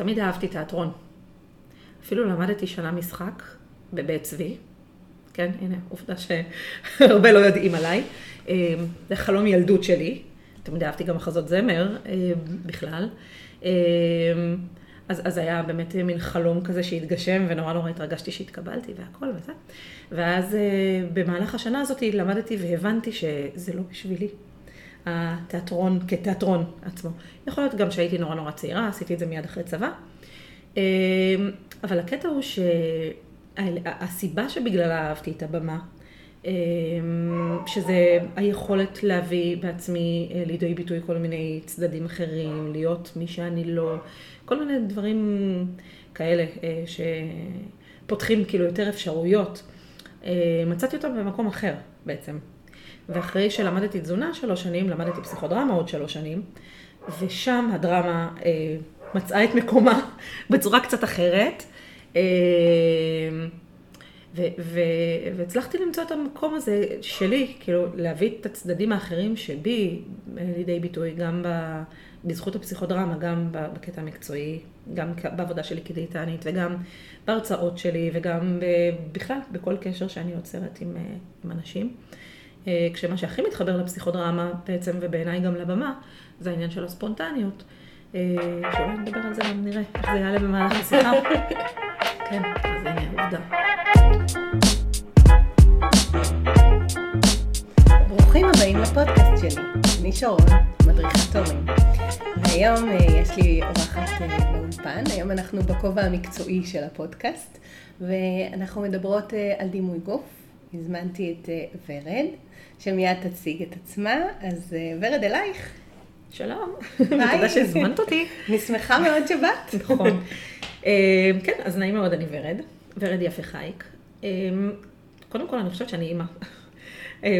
תמיד אהבתי תיאטרון. אפילו למדתי שנה משחק בבית צבי. כן, הנה, עובדה שהרבה לא יודעים עליי. אה, זה חלום ילדות שלי. תמיד אהבתי גם מחזות זמר אה, בכלל. אה, אז, אז היה באמת מין חלום כזה שהתגשם, ונורא נורא התרגשתי שהתקבלתי והכל וזה. ואז במהלך השנה הזאת למדתי והבנתי שזה לא בשבילי. התיאטרון כתיאטרון עצמו. יכול להיות גם שהייתי נורא נורא צעירה, עשיתי את זה מיד אחרי צבא. אבל הקטע הוא שהסיבה שבגללה אהבתי את הבמה, אמ, שזה היכולת להביא בעצמי אה, לידי ביטוי כל מיני צדדים אחרים, להיות מי שאני לא, כל מיני דברים כאלה אה, שפותחים כאילו יותר אפשרויות. אה, מצאתי אותם במקום אחר בעצם. ואחרי שלמדתי תזונה שלוש שנים, למדתי פסיכודרמה עוד שלוש שנים, ושם הדרמה מצאה את מקומה בצורה קצת אחרת. והצלחתי למצוא את המקום הזה שלי, כאילו להביא את הצדדים האחרים שבי לידי ביטוי, גם ב, בזכות הפסיכודרמה, גם בקטע המקצועי, גם בעבודה שלי כדיאטנית, וגם בהרצאות שלי, וגם בכלל בכל קשר שאני יוצרת עם, עם אנשים. אה, כשמה שהכי מתחבר לפסיכודרמה בעצם, ובעיניי גם לבמה, זה העניין של הספונטניות. אה, שאולי נדבר על זה גם נראה איך זה יעלה במהלך השיחה. כן, אז הנה עובדה. ברוכים הבאים לפודקאסט שלי, אני שרון, מדריכת הורים. והיום אה, יש לי אורחת באולפן, היום אנחנו בכובע המקצועי של הפודקאסט, ואנחנו מדברות על דימוי גוף. הזמנתי את ורד, שמיד תציג את עצמה, אז ורד אלייך. שלום, תודה שהזמנת אותי. אני שמחה מאוד שבאת. נכון. כן, אז נעים מאוד, אני ורד, ורד יפה חייק. קודם כל, אני חושבת שאני אימא. אה,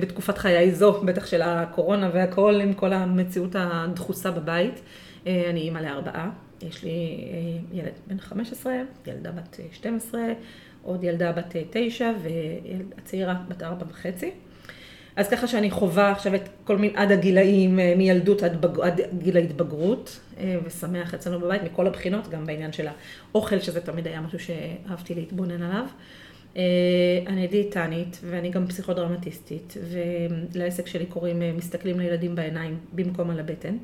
בתקופת חיי זו, בטח של הקורונה והכל, עם כל המציאות הדחוסה בבית. אה, אני אימא לארבעה, יש לי אה, ילד בן 15, ילדה בת 12, עוד ילדה בת 9 והצעירה בת 4 וחצי. אז ככה שאני חווה עכשיו את כל מיני, עד הגילאים, מילדות עד, בג, עד גיל ההתבגרות, ושמח אצלנו בבית מכל הבחינות, גם בעניין של האוכל, שזה תמיד היה משהו שאהבתי להתבונן עליו. אה, אני דיאטנית ואני גם פסיכודרמטיסטית, ולעסק שלי קוראים אה, מסתכלים לילדים בעיניים במקום על הבטן.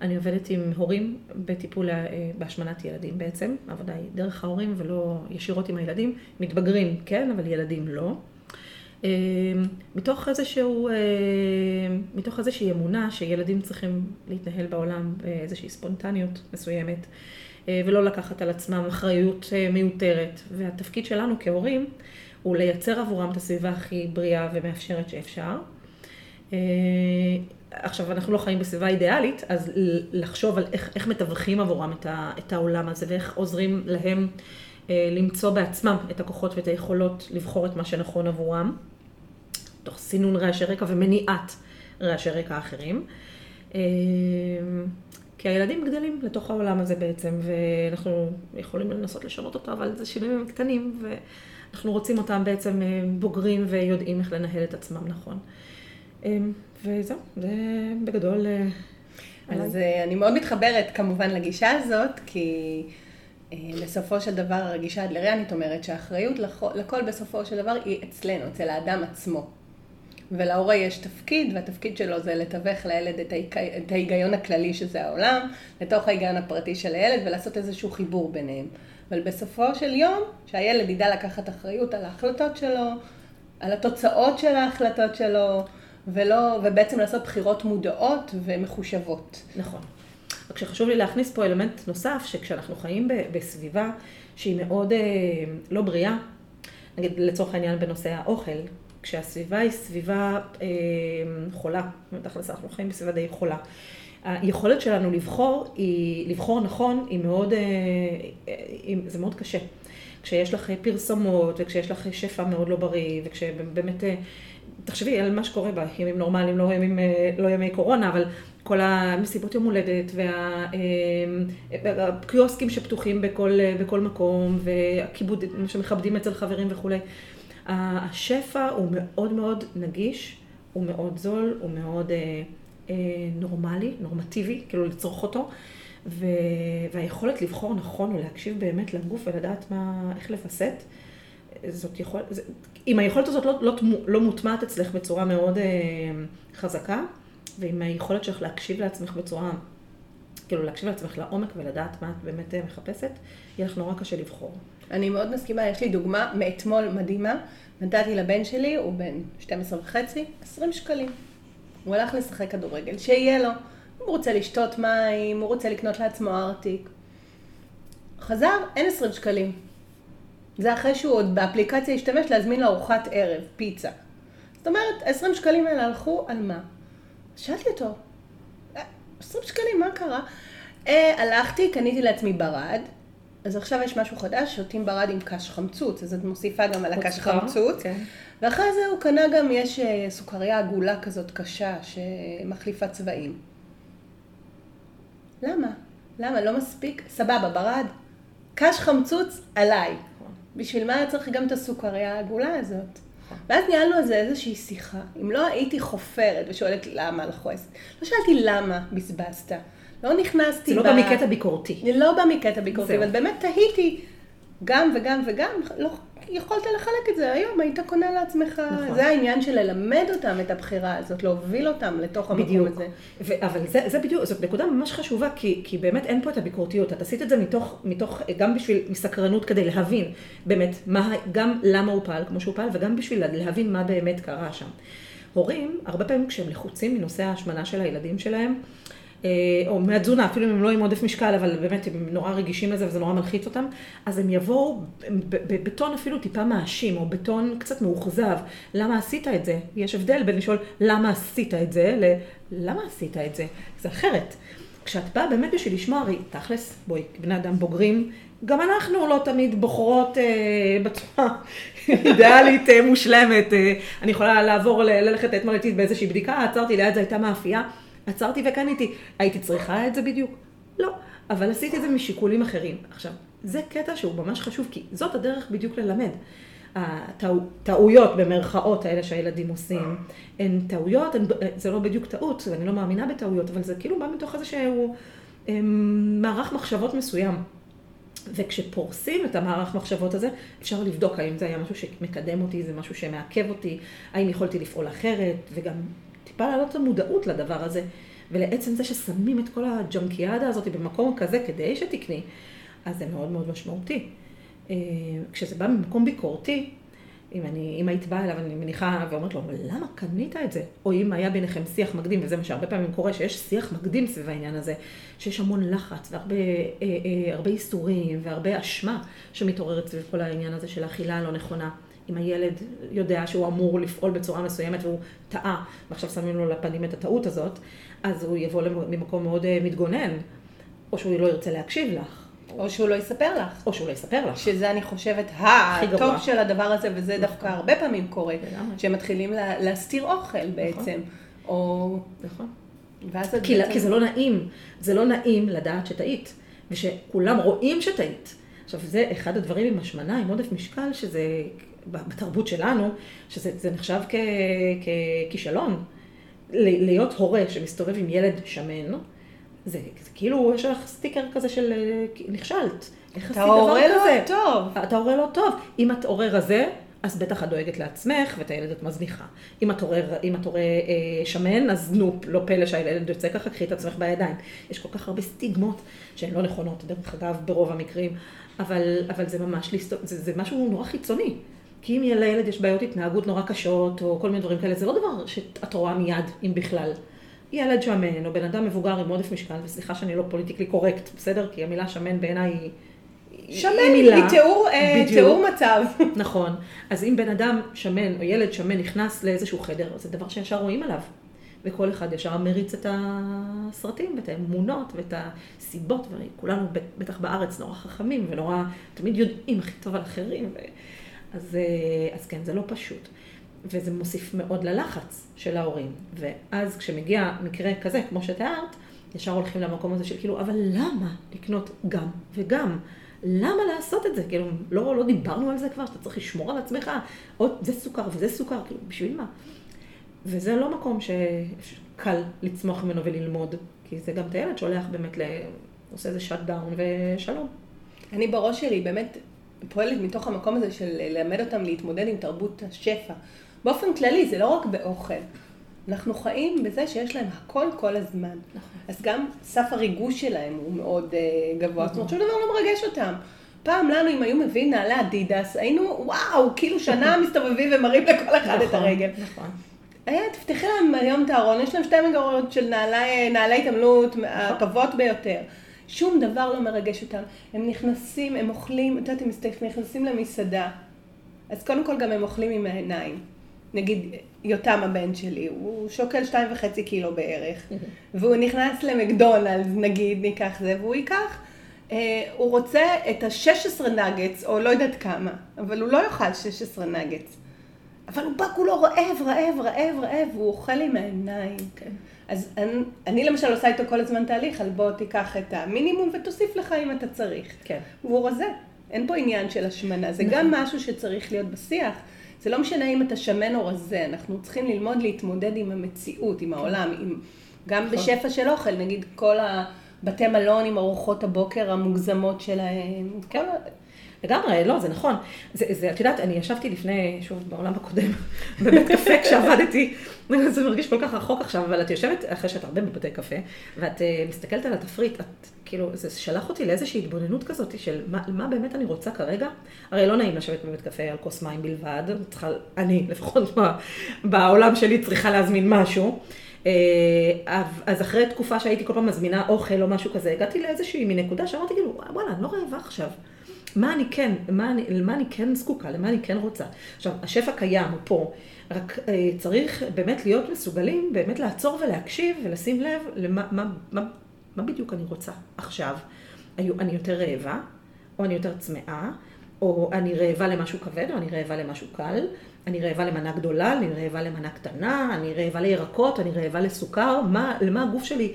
אני עובדת עם הורים בטיפול אה, בהשמנת ילדים בעצם, העבודה היא דרך ההורים ולא ישירות עם הילדים, מתבגרים כן, אבל ילדים לא. מתוך איזשהו, מתוך איזושהי אמונה שילדים צריכים להתנהל בעולם באיזושהי ספונטניות מסוימת. אה, ולא לקחת על עצמם אחריות אה, מיותרת. והתפקיד שלנו כהורים הוא לייצר עבורם את הסביבה הכי בריאה ומאפשרת שאפשר. אה, עכשיו, אנחנו לא חיים בסביבה אידיאלית, אז לחשוב על איך, איך מתווכים עבורם את, ה, את העולם הזה ואיך עוזרים להם למצוא בעצמם את הכוחות ואת היכולות לבחור את מה שנכון עבורם, תוך סינון רעשי רקע ומניעת רעשי רקע אחרים. כי הילדים גדלים לתוך העולם הזה בעצם, ואנחנו יכולים לנסות לשנות אותו, אבל זה שינויים קטנים, ואנחנו רוצים אותם בעצם אה, בוגרים ויודעים איך לנהל את עצמם נכון. אה, וזהו, זה בגדול... אה, אז אני מאוד מתחברת כמובן לגישה הזאת, כי בסופו של דבר הגישה הדלריאנית אומרת שהאחריות לכל בסופו של דבר היא אצלנו, אצל האדם עצמו. ולהורה יש תפקיד, והתפקיד שלו זה לתווך לילד את, ההיג... את ההיגיון הכללי שזה העולם, לתוך ההיגיון הפרטי של הילד, ולעשות איזשהו חיבור ביניהם. אבל בסופו של יום, שהילד ידע לקחת אחריות על ההחלטות שלו, על התוצאות של ההחלטות שלו, ולא, ובעצם לעשות בחירות מודעות ומחושבות. נכון. רק שחשוב לי להכניס פה אלמנט נוסף, שכשאנחנו חיים בסביבה שהיא מאוד אה, לא בריאה, נגיד לצורך העניין בנושא האוכל, כשהסביבה היא סביבה אה, חולה, בתכלס אנחנו חיים בסביבה די חולה. היכולת שלנו לבחור, היא, לבחור נכון, היא מאוד, אה, היא, זה מאוד קשה. כשיש לך פרסומות, וכשיש לך שפע מאוד לא בריא, וכשבאמת, אה, תחשבי על מה שקורה בימים נורמליים, לא ימים, אה, לא ימי קורונה, אבל כל המסיבות יום הולדת, והקיוסקים שפתוחים בכל, בכל מקום, והכיבוד שמכבדים אצל חברים וכולי. השפע הוא מאוד מאוד נגיש, הוא מאוד זול, הוא מאוד אה, אה, נורמלי, נורמטיבי, כאילו לצרוך אותו. ו, והיכולת לבחור נכון ולהקשיב באמת לגוף ולדעת מה, איך לווסת, זאת יכול, זה, אם היכולת הזאת לא, לא, לא מוטמעת אצלך בצורה מאוד אה, חזקה, ועם היכולת שלך להקשיב לעצמך בצורה, כאילו להקשיב לעצמך לעומק ולדעת מה את באמת אה, מחפשת, יהיה לך נורא קשה לבחור. אני מאוד מסכימה, יש לי דוגמה מאתמול מדהימה. נתתי לבן שלי, הוא בן 12 וחצי, 20 שקלים. הוא הלך לשחק כדורגל, שיהיה לו. הוא רוצה לשתות מים, הוא רוצה לקנות לעצמו ארטיק. חזר, אין 20 שקלים. זה אחרי שהוא עוד באפליקציה השתמש להזמין לארוחת ערב, פיצה. זאת אומרת, ה-20 שקלים האלה הלכו על מה? שאלתי אותו, 20 אה, שקלים, מה קרה? אה, הלכתי, קניתי לעצמי ברד, אז עכשיו יש משהו חדש, שותים ברד עם קש חמצוץ, אז את מוסיפה גם על הקש חמצוץ. כן. ואחרי זה הוא קנה גם, יש אה, סוכריה עגולה כזאת קשה, שמחליפה צבעים. למה? למה? לא מספיק? סבבה, ברד. קש חמצוץ עליי. בשביל מה צריך גם את הסוכריה העגולה הזאת? ואז ניהלנו על זה איזושהי שיחה. אם לא הייתי חופרת ושואלת למה לחועס, לא שאלתי למה בזבזת. לא נכנסתי... זה לא בא מקטע ביקורתי. לא בא מקטע ביקורתי, אבל באמת תהיתי גם וגם וגם, לא, יכולת לחלק את זה היום, היית קונה לעצמך, נכון. זה העניין של ללמד אותם את הבחירה הזאת, להוביל אותם לתוך המקום בדיוק. הזה. ו- אבל זה, זה בדיוק, זאת נקודה ממש חשובה, כי, כי באמת אין פה את הביקורתיות, את עשית את זה מתוך, מתוך, גם בשביל מסקרנות כדי להבין באמת, מה, גם למה הוא פעל כמו שהוא פעל, וגם בשביל להבין מה באמת קרה שם. הורים, הרבה פעמים כשהם לחוצים מנושא ההשמנה של הילדים שלהם, או מהתזונה, אפילו אם הם לא עם עודף משקל, אבל באמת הם נורא רגישים לזה וזה נורא מלחיץ אותם, אז הם יבואו בטון אפילו טיפה מאשים, או בטון קצת מאוכזב. למה עשית את זה? יש הבדל בין לשאול למה עשית את זה, ל... למה עשית את זה? זה אחרת. כשאת באה באמת בשביל לשמוע, הרי תכלס, בואי, בני אדם בוגרים, גם אנחנו לא תמיד בוחרות אה, בצורה אידיאלית אה, מושלמת. אה, אני יכולה לעבור, ללכת אתמול איתי באיזושהי בדיקה, עצרתי ליד זה הייתה מאפייה. עצרתי וקניתי. הייתי צריכה את זה בדיוק? לא. אבל עשיתי את זה משיקולים אחרים. עכשיו, זה קטע שהוא ממש חשוב, כי זאת הדרך בדיוק ללמד. הטעויות במרכאות האלה שהילדים עושים, הן טעויות, הן, זה לא בדיוק טעות, ואני לא מאמינה בטעויות, אבל זה כאילו בא מתוך איזשהו אמ, מערך מחשבות מסוים. וכשפורסים את המערך מחשבות הזה, אפשר לבדוק האם זה היה משהו שמקדם אותי, זה משהו שמעכב אותי, האם יכולתי לפעול אחרת, וגם טיפה להעלות את המודעות לדבר הזה, ולעצם זה ששמים את כל הג'נקיאדה הזאת במקום כזה כדי שתקני, אז זה מאוד מאוד משמעותי. אה, כשזה בא ממקום ביקורתי, אם, אני, אם היית באה אליו, אני מניחה, ואומרת לו, למה קנית את זה? או אם היה ביניכם שיח מקדים, וזה מה שהרבה פעמים קורה, שיש שיח מקדים סביב העניין הזה, שיש המון לחץ והרבה אה, אה, איסורים והרבה אשמה שמתעוררת סביב כל העניין הזה של האכילה הלא נכונה. אם הילד יודע שהוא אמור לפעול בצורה מסוימת והוא טעה, ועכשיו שמים לו לפנים את הטעות הזאת, אז הוא יבוא ממקום מאוד אה, מתגונן, או שהוא לא ירצה להקשיב לך. או שהוא לא יספר לך. או שהוא לא יספר לך. שזה אני חושבת הטוב של הדבר הזה, וזה נכון. דווקא הרבה פעמים קורה, שהם מתחילים לה, להסתיר אוכל נכון. בעצם. או... נכון. ואז כי, בעצם... כי זה לא נעים, זה לא נעים לדעת שטעית, ושכולם רואים שטעית. עכשיו, זה אחד הדברים עם השמנה, עם עודף משקל, שזה בתרבות שלנו, שזה נחשב כ, ככישלון. להיות הורה שמסתובב עם ילד שמן, זה, זה כאילו, יש לך סטיקר כזה של נכשלת. איך עשית דבר כזה? אתה הורה לא טוב. אתה הורה לא טוב. אם את הורה רזה, אז בטח את דואגת לעצמך, ואת הילד את מזניחה. אם את הורה, אם את הורה אה, שמן, אז נו, לא פלא שהילד יוצא ככה, קחי את עצמך בידיים. יש כל כך הרבה סטיגמות שהן לא נכונות, דרך אגב, ברוב המקרים, אבל, אבל זה ממש, זה, זה משהו נורא חיצוני. כי אם לילד יש בעיות התנהגות נורא קשות, או כל מיני דברים כאלה, זה לא דבר שאת רואה מיד, אם בכלל. ילד שמן, או בן אדם מבוגר עם עודף משקל, וסליחה שאני לא פוליטיקלי קורקט, בסדר? כי המילה שמן בעיניי היא... שמן, היא. היא תיאור, אה, תיאור מצב. נכון. אז אם בן אדם שמן, או ילד שמן נכנס לאיזשהו חדר, זה דבר שישר רואים עליו. וכל אחד ישר מריץ את הסרטים, ואת האמונות, ואת הסיבות, וכולנו בטח בארץ נורא חכמים, ונורא תמיד יודעים הכי טוב על אחרים. ו... אז, אה, אז כן, זה לא פשוט. וזה מוסיף מאוד ללחץ של ההורים. ואז כשמגיע מקרה כזה, כמו שתיארת, ישר הולכים למקום הזה של כאילו, אבל למה לקנות גם וגם? למה לעשות את זה? כאילו, לא, לא דיברנו על זה כבר, שאתה צריך לשמור על עצמך, עוד זה סוכר וזה סוכר, כאילו, בשביל מה? וזה לא מקום שקל לצמוח ממנו וללמוד, כי זה גם את הילד שולח באמת עושה איזה שאט דאון ושלום. אני בראש שלי באמת פועלת מתוך המקום הזה של ללמד אותם להתמודד עם תרבות השפע. באופן כללי, זה לא רק באוכל. אנחנו חיים בזה שיש להם הכל כל הזמן. נכון. אז גם סף הריגוש שלהם הוא מאוד uh, גבוה. זאת אומרת, שום דבר לא מרגש אותם. פעם לנו, אם היו מביאים נעלי אדידס, היינו, וואו, כאילו שנה מסתובבים ומראים לכל אחד נכון, את הרגל. נכון. היה, תפתחי להם היום את הארון, יש להם שתי מגרות של נעלי, נעלי התעמלות, נכון. הטובות ביותר. שום דבר לא מרגש אותם. הם נכנסים, הם אוכלים, את יודעת, הם נכנסים למסעדה. אז קודם כל גם הם אוכלים עם העיניים. נגיד, יותם הבן שלי, הוא שוקל שתיים וחצי קילו בערך, והוא נכנס למקדונלדס, נגיד, ניקח זה, והוא ייקח, אה, הוא רוצה את ה-16 נגץ, או לא יודעת כמה, אבל הוא לא יאכל 16 נגץ. אבל הוא בא כולו רעב, רעב, רעב, רעב, והוא אוכל עם העיניים. כן. אז אני, אני למשל עושה איתו כל הזמן תהליך, על בוא תיקח את המינימום ותוסיף לך אם אתה צריך. כן. והוא רזה. אין פה עניין של השמנה, זה גם נכון. משהו שצריך להיות בשיח. זה לא משנה אם אתה שמן או רזה, אנחנו צריכים ללמוד להתמודד עם המציאות, עם העולם, עם, גם נכון. בשפע של אוכל, נגיד כל הבתי מלון עם ארוחות הבוקר המוגזמות שלהם, כל... לגמרי, לא, זה נכון. זה, זה, את יודעת, אני ישבתי לפני, שוב, בעולם הקודם, בבית קפה כשעבדתי, זה מרגיש כל כך רחוק עכשיו, אבל את יושבת, אחרי שאת הרבה בבתי קפה, ואת uh, מסתכלת על התפריט, את, כאילו, זה שלח אותי לאיזושהי התבוננות כזאת של מה, מה באמת אני רוצה כרגע. הרי לא נעים לשבת בבית קפה על כוס מים בלבד, צריכה, אני, לפחות בעולם שלי, צריכה להזמין משהו. אה, אז אחרי תקופה שהייתי כל פעם מזמינה אוכל או משהו כזה, הגעתי לאיזושהי מנקודה שאמרתי כאילו, וואלה, אני לא רעבה עכשיו. מה אני כן, מה אני, למה אני כן זקוקה, למה אני כן רוצה. עכשיו, השפע קיים, הוא פה, רק אה, צריך באמת להיות מסוגלים, באמת לעצור ולהקשיב ולשים לב למה מה, מה, מה בדיוק אני רוצה עכשיו. אני יותר רעבה, או אני יותר צמאה, או אני רעבה למשהו כבד, או אני רעבה למשהו קל, אני רעבה למנה גדולה, אני רעבה למנה קטנה, אני רעבה לירקות, אני רעבה לסוכר, מה, למה הגוף שלי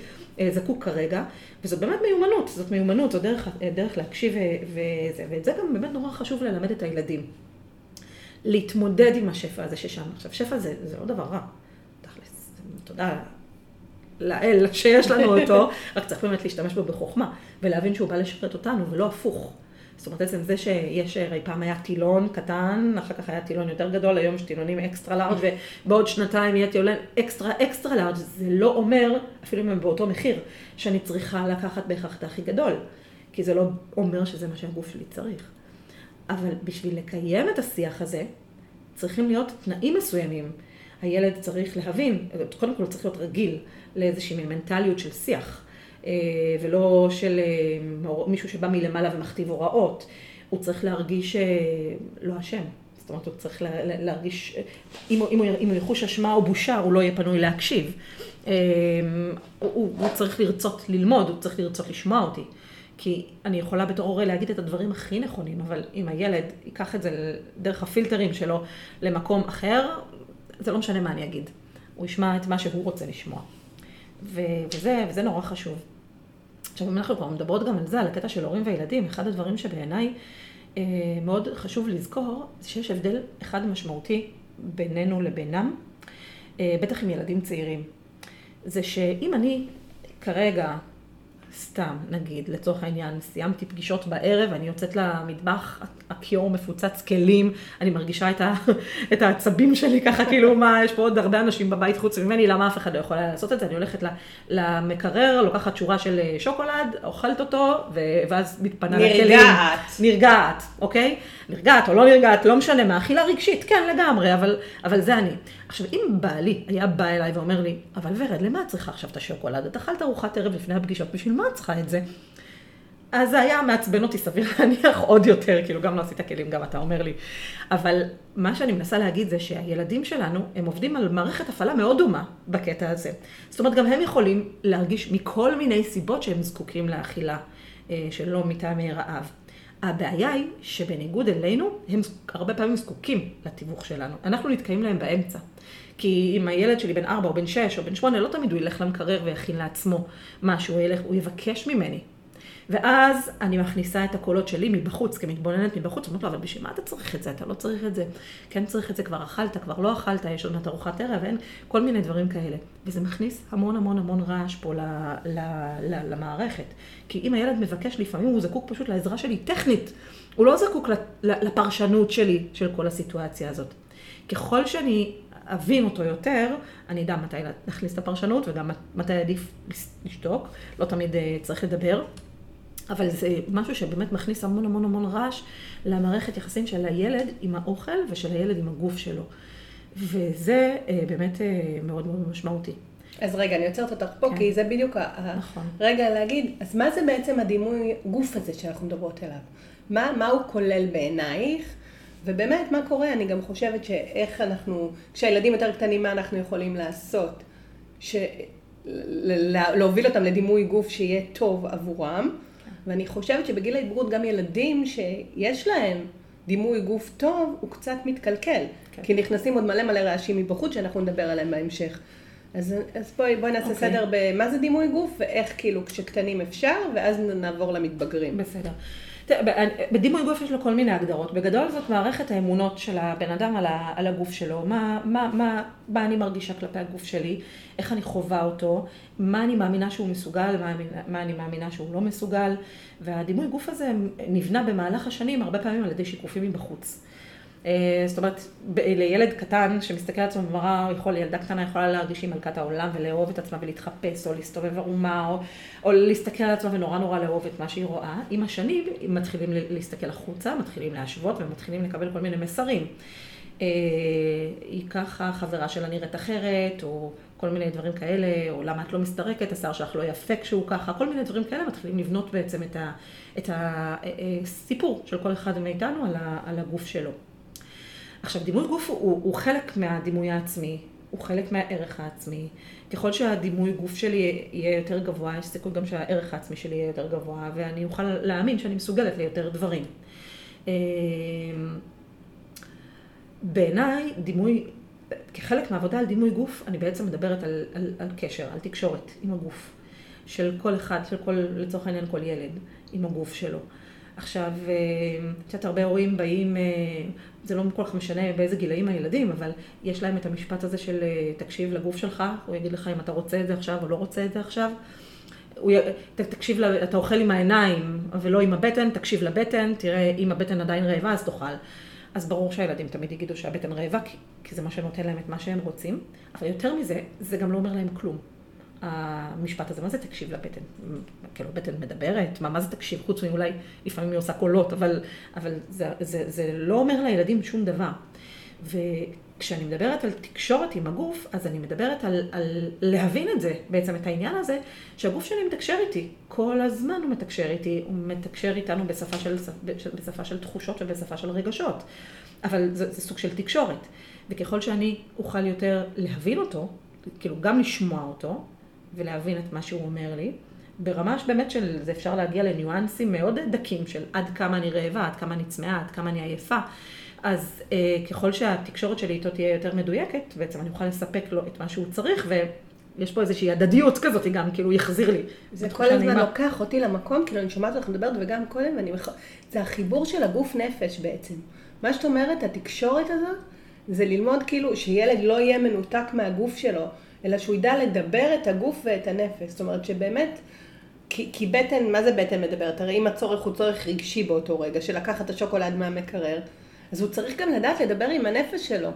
זקוק כרגע, וזאת באמת מיומנות, זאת מיומנות, זו דרך, אה, דרך להקשיב אה, וזה, ואת זה גם באמת נורא חשוב ללמד את הילדים. להתמודד עם השפע הזה ששם. עכשיו, שפע זה, זה לא דבר רע, תכלס, תודה לאל שיש לנו אותו, רק צריך באמת להשתמש בו בחוכמה, ולהבין שהוא בא לשרת אותנו, ולא הפוך. זאת אומרת, עצם זה שיש, הרי פעם היה טילון קטן, אחר כך היה טילון יותר גדול, היום יש טילונים אקסטרה לארג' ובעוד שנתיים יהיה טילון אקסטרה אקסטרה לארג', זה לא אומר, אפילו אם הם באותו מחיר, שאני צריכה לקחת בהכרח את הכי גדול, כי זה לא אומר שזה מה שהגוף שלי צריך. אבל בשביל לקיים את השיח הזה, צריכים להיות תנאים מסוימים. הילד צריך להבין, קודם כל הוא צריך להיות רגיל לאיזושהי מנטליות של שיח. אה, ולא של אה, מישהו שבא מלמעלה ומכתיב הוראות. הוא צריך להרגיש אה, לא אשם. זאת אומרת, הוא צריך להרגיש, אם הוא, אם הוא, אם הוא יחוש אשמה או בושה, הוא לא יהיה פנוי להקשיב. הוא, הוא צריך לרצות ללמוד, הוא צריך לרצות לשמוע אותי. כי אני יכולה בתור הורה להגיד את הדברים הכי נכונים, אבל אם הילד ייקח את זה דרך הפילטרים שלו למקום אחר, זה לא משנה מה אני אגיד. הוא ישמע את מה שהוא רוצה לשמוע. וזה, וזה נורא חשוב. עכשיו, אם אנחנו כבר מדברות גם על זה, על הקטע של הורים וילדים, אחד הדברים שבעיניי אה, מאוד חשוב לזכור, זה שיש הבדל אחד משמעותי בינינו לבינם, אה, בטח עם ילדים צעירים. זה שאם אני כרגע סתם, נגיד, לצורך העניין, סיימתי פגישות בערב, אני יוצאת למטבח, הכיור מפוצץ כלים, אני מרגישה את, ה, את העצבים שלי ככה, כאילו, מה, יש פה עוד הרבה אנשים בבית חוץ ממני, למה אף אחד לא יכול לעשות את זה? אני הולכת למקרר, לוקחת שורה של אה, שוקולד, אוכלת אותו, ואז מתפנה לכלים. נרגעת. נרגעת, אוקיי? נרגעת או לא נרגעת, לא משנה מה, אכילה רגשית, כן, לגמרי, אבל, אבל זה אני. עכשיו, אם בעלי היה בא אליי ואומר לי, אבל ורד, למה את צריכה עכשיו את השוקולד? את אכלת ארוחת ערב לפני הפגישות, בשביל מה את צריכה את זה? אז זה היה מעצבן אותי סביר להניח עוד יותר, כאילו גם לא עשית כלים, גם אתה אומר לי. אבל מה שאני מנסה להגיד זה שהילדים שלנו, הם עובדים על מערכת הפעלה מאוד דומה בקטע הזה. זאת אומרת, גם הם יכולים להרגיש מכל מיני סיבות שהם זקוקים לאכילה אה, שלא מטעמי רעב. הבעיה היא שבניגוד אלינו, הם הרבה פעמים זקוקים לתיווך שלנו. אנחנו נתקעים להם באמצע. כי אם הילד שלי בן 4 או בן 6 או בן 8, לא תמיד הוא ילך למקרר ויכין לעצמו משהו, הוא ילך, הוא יבקש ממני. ואז אני מכניסה את הקולות שלי מבחוץ, כמתבוננת מבחוץ, אומרת לו, אבל בשביל מה אתה צריך את זה? אתה לא צריך את זה. כן צריך את זה, כבר אכלת, כבר לא אכלת, יש עוד מעט ארוחת ערב, אין כל מיני דברים כאלה. וזה מכניס המון המון המון רעש פה ל, ל, ל, למערכת. כי אם הילד מבקש, לפעמים הוא זקוק פשוט לעזרה שלי טכנית. הוא לא זקוק לפרשנות שלי של כל הסיטואציה הזאת. ככל שאני אבין אותו יותר, אני אדע מתי להכניס את הפרשנות וגם מתי עדיף לשתוק, לא תמיד אה, צריך לדבר. אבל זה משהו שבאמת מכניס המון המון המון רעש למערכת יחסים של הילד עם האוכל ושל הילד עם הגוף שלו. וזה אה, באמת אה, מאוד מאוד משמעותי. אז רגע, אני עוצרת אותך פה, כן. כי זה בדיוק נכון. הרגע להגיד, אז מה זה בעצם הדימוי גוף הזה שאנחנו מדברות אליו? מה, מה הוא כולל בעינייך? ובאמת, מה קורה? אני גם חושבת שאיך אנחנו, כשהילדים יותר קטנים, מה אנחנו יכולים לעשות? ש... להוביל אותם לדימוי גוף שיהיה טוב עבורם. ואני חושבת שבגיל ההתבגרות גם ילדים שיש להם דימוי גוף טוב, הוא קצת מתקלקל. כן. כי נכנסים עוד מלא מלא רעשים מבחוץ שאנחנו נדבר עליהם בהמשך. אז, אז בואי, בואי נעשה okay. אוקיי. סדר במה זה דימוי גוף ואיך כאילו כשקטנים אפשר, ואז נעבור למתבגרים. בסדר. בדימוי גוף יש לו כל מיני הגדרות. בגדול זאת מערכת האמונות של הבן אדם על, ה, על הגוף שלו. מה, מה, מה, מה אני מרגישה כלפי הגוף שלי, איך אני חווה אותו, מה אני מאמינה שהוא מסוגל, מה, מה אני מאמינה שהוא לא מסוגל. והדימוי גוף הזה נבנה במהלך השנים הרבה פעמים על ידי שיקופים מבחוץ. אה, זאת אומרת, לילד קטן שמסתכל על עצמו במראה, יכול, ילדה קטנה יכולה להרגיש שהיא מלכת העולם ולאהוב את עצמה ולהתחפש, או להסתובב ערומה, או, או להסתכל על עצמה ונורא נורא לאהוב את מה שהיא רואה. עם השנים מתחילים להסתכל החוצה, מתחילים להשוות ומתחילים לקבל כל מיני מסרים. אה, היא ככה, חברה שלה נראית אחרת, או כל מיני דברים כאלה, או למה את לא מסתרקת, השיער שלך לא יפה כשהוא ככה, כל מיני דברים כאלה מתחילים לבנות בעצם את הסיפור אה, של כל אחד מאיתנו על הגוף שלו. עכשיו, דימוי גוף הוא, הוא חלק מהדימוי העצמי, הוא חלק מהערך העצמי. ככל שהדימוי גוף שלי יהיה יותר גבוה, יש סיכוי גם שהערך העצמי שלי יהיה יותר גבוה, ואני אוכל להאמין שאני מסוגלת ליותר דברים. אמ, בעיניי, דימוי, כחלק מהעבודה על דימוי גוף, אני בעצם מדברת על, על, על קשר, על תקשורת עם הגוף. של כל אחד, של כל, לצורך העניין כל ילד, עם הגוף שלו. עכשיו, קצת הרבה הורים באים, אה, זה לא כל כך משנה באיזה גילאים הילדים, אבל יש להם את המשפט הזה של אה, תקשיב לגוף שלך, הוא יגיד לך אם אתה רוצה את זה עכשיו או לא רוצה את זה עכשיו. הוא י... תקשיב, אתה אוכל עם העיניים ולא עם הבטן, תקשיב לבטן, תראה אם הבטן עדיין רעבה אז תאכל. אז ברור שהילדים תמיד יגידו שהבטן רעבה, כי זה מה שנותן להם את מה שהם רוצים, אבל יותר מזה, זה גם לא אומר להם כלום. המשפט הזה, מה זה תקשיב לבטן? כאילו, בטן מדברת? מה, מה זה תקשיב? חוץ מאולי, לפעמים היא עושה קולות, אבל, אבל זה, זה, זה לא אומר לילדים שום דבר. וכשאני מדברת על תקשורת עם הגוף, אז אני מדברת על, על להבין את זה, בעצם את העניין הזה, שהגוף שלי מתקשר איתי. כל הזמן הוא מתקשר איתי, הוא מתקשר איתנו בשפה של, בשפה של תחושות ובשפה של רגשות. אבל זה, זה סוג של תקשורת. וככל שאני אוכל יותר להבין אותו, כאילו גם לשמוע אותו, ולהבין את מה שהוא אומר לי. ברמה שבאמת של, זה אפשר להגיע לניואנסים מאוד דקים של עד כמה אני רעבה, עד כמה אני צמאה, עד כמה אני עייפה. אז אה, ככל שהתקשורת שלי איתו תהיה יותר מדויקת, בעצם אני אוכל לספק לו את מה שהוא צריך, ויש פה איזושהי הדדיות כזאת גם, כאילו יחזיר לי. זה כל הזמן לוקח אותי למקום, כאילו אני שומעת אותך מדברת וגם קודם, ואני. זה החיבור של הגוף נפש בעצם. מה שאת אומרת, התקשורת הזאת, זה ללמוד כאילו שילד לא יהיה מנותק מהגוף שלו. אלא שהוא ידע לדבר את הגוף ואת הנפש. זאת אומרת שבאמת, כי, כי בטן, מה זה בטן מדברת? הרי אם הצורך הוא צורך רגשי באותו רגע, של לקחת את השוקולד מהמקרר, אז הוא צריך גם לדעת לדבר עם הנפש שלו.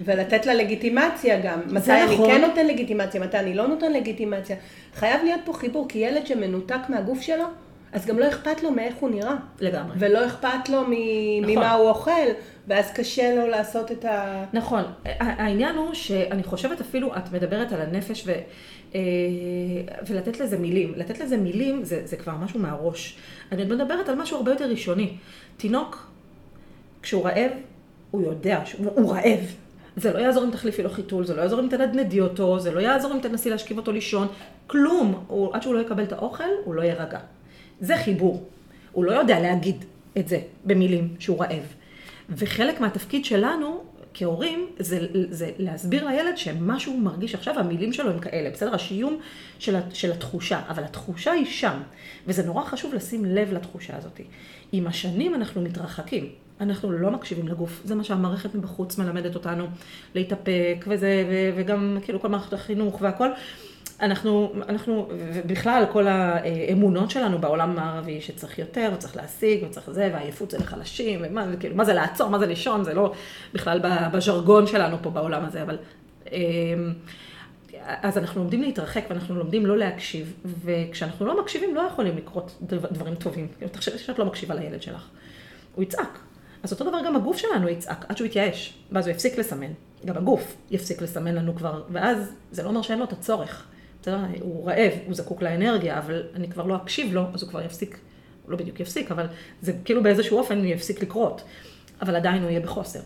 ולתת לה לגיטימציה גם. מתי נכון. אני כן נותן לגיטימציה, מתי אני לא נותן לגיטימציה. חייב להיות פה חיבור, כי ילד שמנותק מהגוף שלו, אז גם לא אכפת לו מאיך הוא נראה. לגמרי. ולא אכפת לו מ- נכון. ממה הוא אוכל, ואז קשה לו לעשות את ה... נכון. העניין הוא שאני חושבת אפילו, את מדברת על הנפש ו... אה, ולתת לזה מילים. לתת לזה מילים זה, זה כבר משהו מהראש. אני מדברת על משהו הרבה יותר ראשוני. תינוק, כשהוא רעב, הוא יודע שהוא רעב. זה לא יעזור אם תחליפי לו חיתול, זה לא יעזור אם תנדנדי אותו, זה לא יעזור אם תנסי להשכיב אותו לישון, כלום. הוא, עד שהוא לא יקבל את האוכל, הוא לא יירגע. זה חיבור. הוא לא יודע להגיד את זה במילים שהוא רעב. וחלק מהתפקיד שלנו, כהורים, זה, זה להסביר לילד שמשהו מרגיש עכשיו, המילים שלו הם כאלה, בסדר? השיום של, של התחושה, אבל התחושה היא שם, וזה נורא חשוב לשים לב לתחושה הזאת. עם השנים אנחנו מתרחקים. אנחנו לא מקשיבים לגוף, זה מה שהמערכת מבחוץ מלמדת אותנו, להתאפק וזה, וגם כאילו כל מערכת החינוך והכל. אנחנו, אנחנו, ובכלל כל האמונות שלנו בעולם המערבי, שצריך יותר, וצריך להשיג, וצריך זה, והעייפות זה לחלשים, ומה כאילו, מה זה לעצור, מה זה לישון, זה לא בכלל בז'רגון שלנו פה בעולם הזה, אבל... אמ, אז אנחנו לומדים להתרחק ואנחנו לומדים לא להקשיב, וכשאנחנו לא מקשיבים לא יכולים לקרות דברים טובים. תחשבי שאת לא מקשיבה לילד שלך. הוא יצעק. אז אותו דבר גם הגוף שלנו יצעק, עד שהוא יתייאש, ואז הוא יפסיק לסמן. גם הגוף יפסיק לסמן לנו כבר, ואז זה לא אומר שאין לו את הצורך. בסדר? הוא רעב, הוא זקוק לאנרגיה, אבל אני כבר לא אקשיב לו, אז הוא כבר יפסיק, הוא לא בדיוק יפסיק, אבל זה כאילו באיזשהו אופן הוא יפסיק לקרות, אבל עדיין הוא יהיה בחוסר.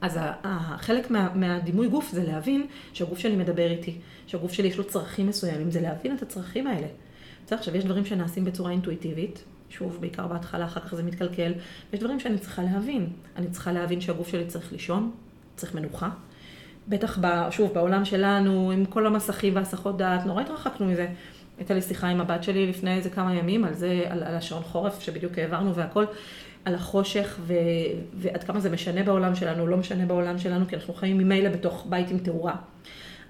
אז החלק מה, מהדימוי גוף זה להבין שהגוף שלי מדבר איתי, שהגוף שלי יש לו צרכים מסוימים, זה להבין את הצרכים האלה. בסדר? עכשיו, יש דברים שנעשים בצורה אינטואיטיבית, שוב, בעיקר בהתחלה, אחר כך זה מתקלקל, ויש דברים שאני צריכה להבין. אני צריכה להבין שהגוף שלי צריך לישון, צריך מנוחה. בטח, ב, שוב, בעולם שלנו, עם כל המסכים והסחות דעת, נורא התרחקנו מזה. הייתה לי שיחה עם הבת שלי לפני איזה כמה ימים על זה, על, על השעון חורף שבדיוק העברנו והכל, על החושך ו, ועד כמה זה משנה בעולם שלנו, לא משנה בעולם שלנו, כי אנחנו חיים ממילא בתוך בית עם תאורה.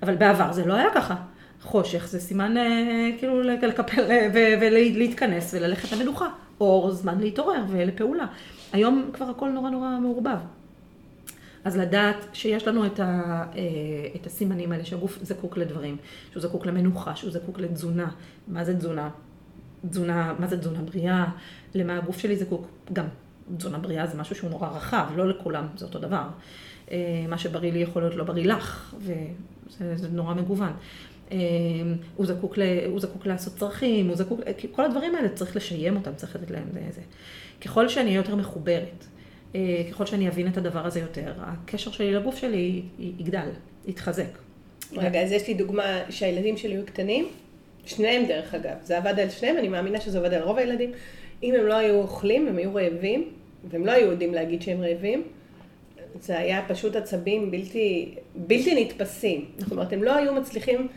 אבל בעבר זה לא היה ככה. חושך זה סימן אה, כאילו לקפל אה, ולהתכנס וללכת למנוחה, או זמן להתעורר ולפעולה. היום כבר הכל נורא נורא מעורבב. אז לדעת שיש לנו את, ה, אה, את הסימנים האלה שהגוף זקוק לדברים, שהוא זקוק למנוחה, שהוא זקוק לתזונה. מה זה תזונה? תזונה, מה זה תזונה בריאה? למה הגוף שלי זקוק? גם תזונה בריאה זה משהו שהוא נורא רחב, לא לכולם זה אותו דבר. מה שבריא לי יכול להיות לא בריא לך, וזה נורא מגוון. אמ, הוא זקוק, ל, הוא זקוק לעשות צרכים, הוא זקוק, כל הדברים האלה צריך לשיים אותם, צריך לתת להם זה. ככל שאני אהיה יותר מחוברת, אה, ככל שאני אבין את הדבר הזה יותר, הקשר שלי לגוף שלי יגדל, יתחזק. רגע, אז יש לי דוגמה שהילדים שלי היו קטנים, שניהם דרך אגב, זה עבד על שניהם, אני מאמינה שזה עובד על רוב הילדים. אם הם לא היו אוכלים, הם היו רעבים, והם לא היו יודעים להגיד שהם רעבים, זה היה פשוט עצבים בלתי, בלתי נתפסים. זאת אומרת, הם לא היו מצליחים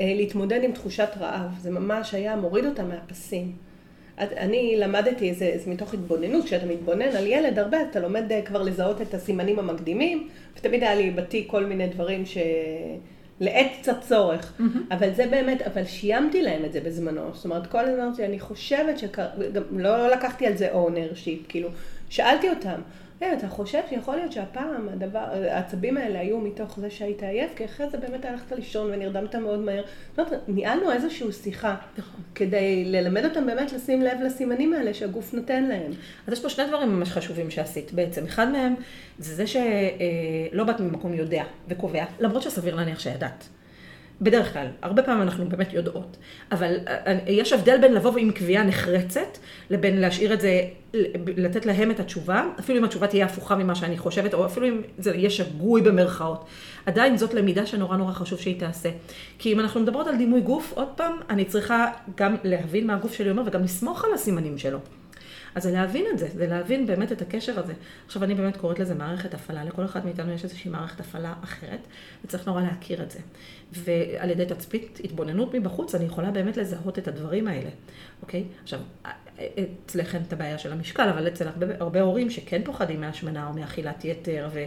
אה, להתמודד עם תחושת רעב. זה ממש היה מוריד אותם מהפסים. אני למדתי, זה, זה מתוך התבוננות, כשאתה מתבונן על ילד הרבה, אתה לומד אה, כבר לזהות את הסימנים המקדימים, ותמיד היה לי בתיק כל מיני דברים ש... לעת קצת צורך, mm-hmm. אבל זה באמת, אבל שיימתי להם את זה בזמנו, זאת אומרת, כל הזמן אמרתי, אני חושבת שגם לא לקחתי על זה ownership, כאילו, שאלתי אותם, כן, אתה חושב שיכול להיות שהפעם הדבר, העצבים האלה היו מתוך זה שהיית עייף, כי אחרי זה באמת הלכת לישון ונרדמת מאוד מהר. זאת אומרת, ניהלנו איזושהי שיחה, נכון. כדי ללמד אותם באמת לשים לב לסימנים האלה שהגוף נותן להם. אז יש פה שני דברים ממש חשובים שעשית בעצם. אחד מהם זה זה שלא באת ממקום יודע וקובע, למרות שסביר להניח שידעת. בדרך כלל, הרבה פעמים אנחנו באמת יודעות, אבל אה, אה, יש הבדל בין לבוא עם קביעה נחרצת, לבין להשאיר את זה, לתת להם את התשובה, אפילו אם התשובה תהיה הפוכה ממה שאני חושבת, או אפילו אם זה יהיה שגוי במרכאות. עדיין זאת למידה שנורא נורא חשוב שהיא תעשה. כי אם אנחנו מדברות על דימוי גוף, עוד פעם, אני צריכה גם להבין מה הגוף שלי אומר וגם לסמוך על הסימנים שלו. אז זה להבין את זה, זה להבין באמת את הקשר הזה. עכשיו, אני באמת קוראת לזה מערכת הפעלה, לכל אחד מאיתנו יש איזושהי מערכת הפעלה אחרת, וצריך נורא להכיר את זה. ועל ידי תצפית, התבוננות מבחוץ, אני יכולה באמת לזהות את הדברים האלה, אוקיי? עכשיו, אין את הבעיה של המשקל, אבל אצל הרבה, הרבה הורים שכן פוחדים מהשמנה או מאכילת יתר, ו...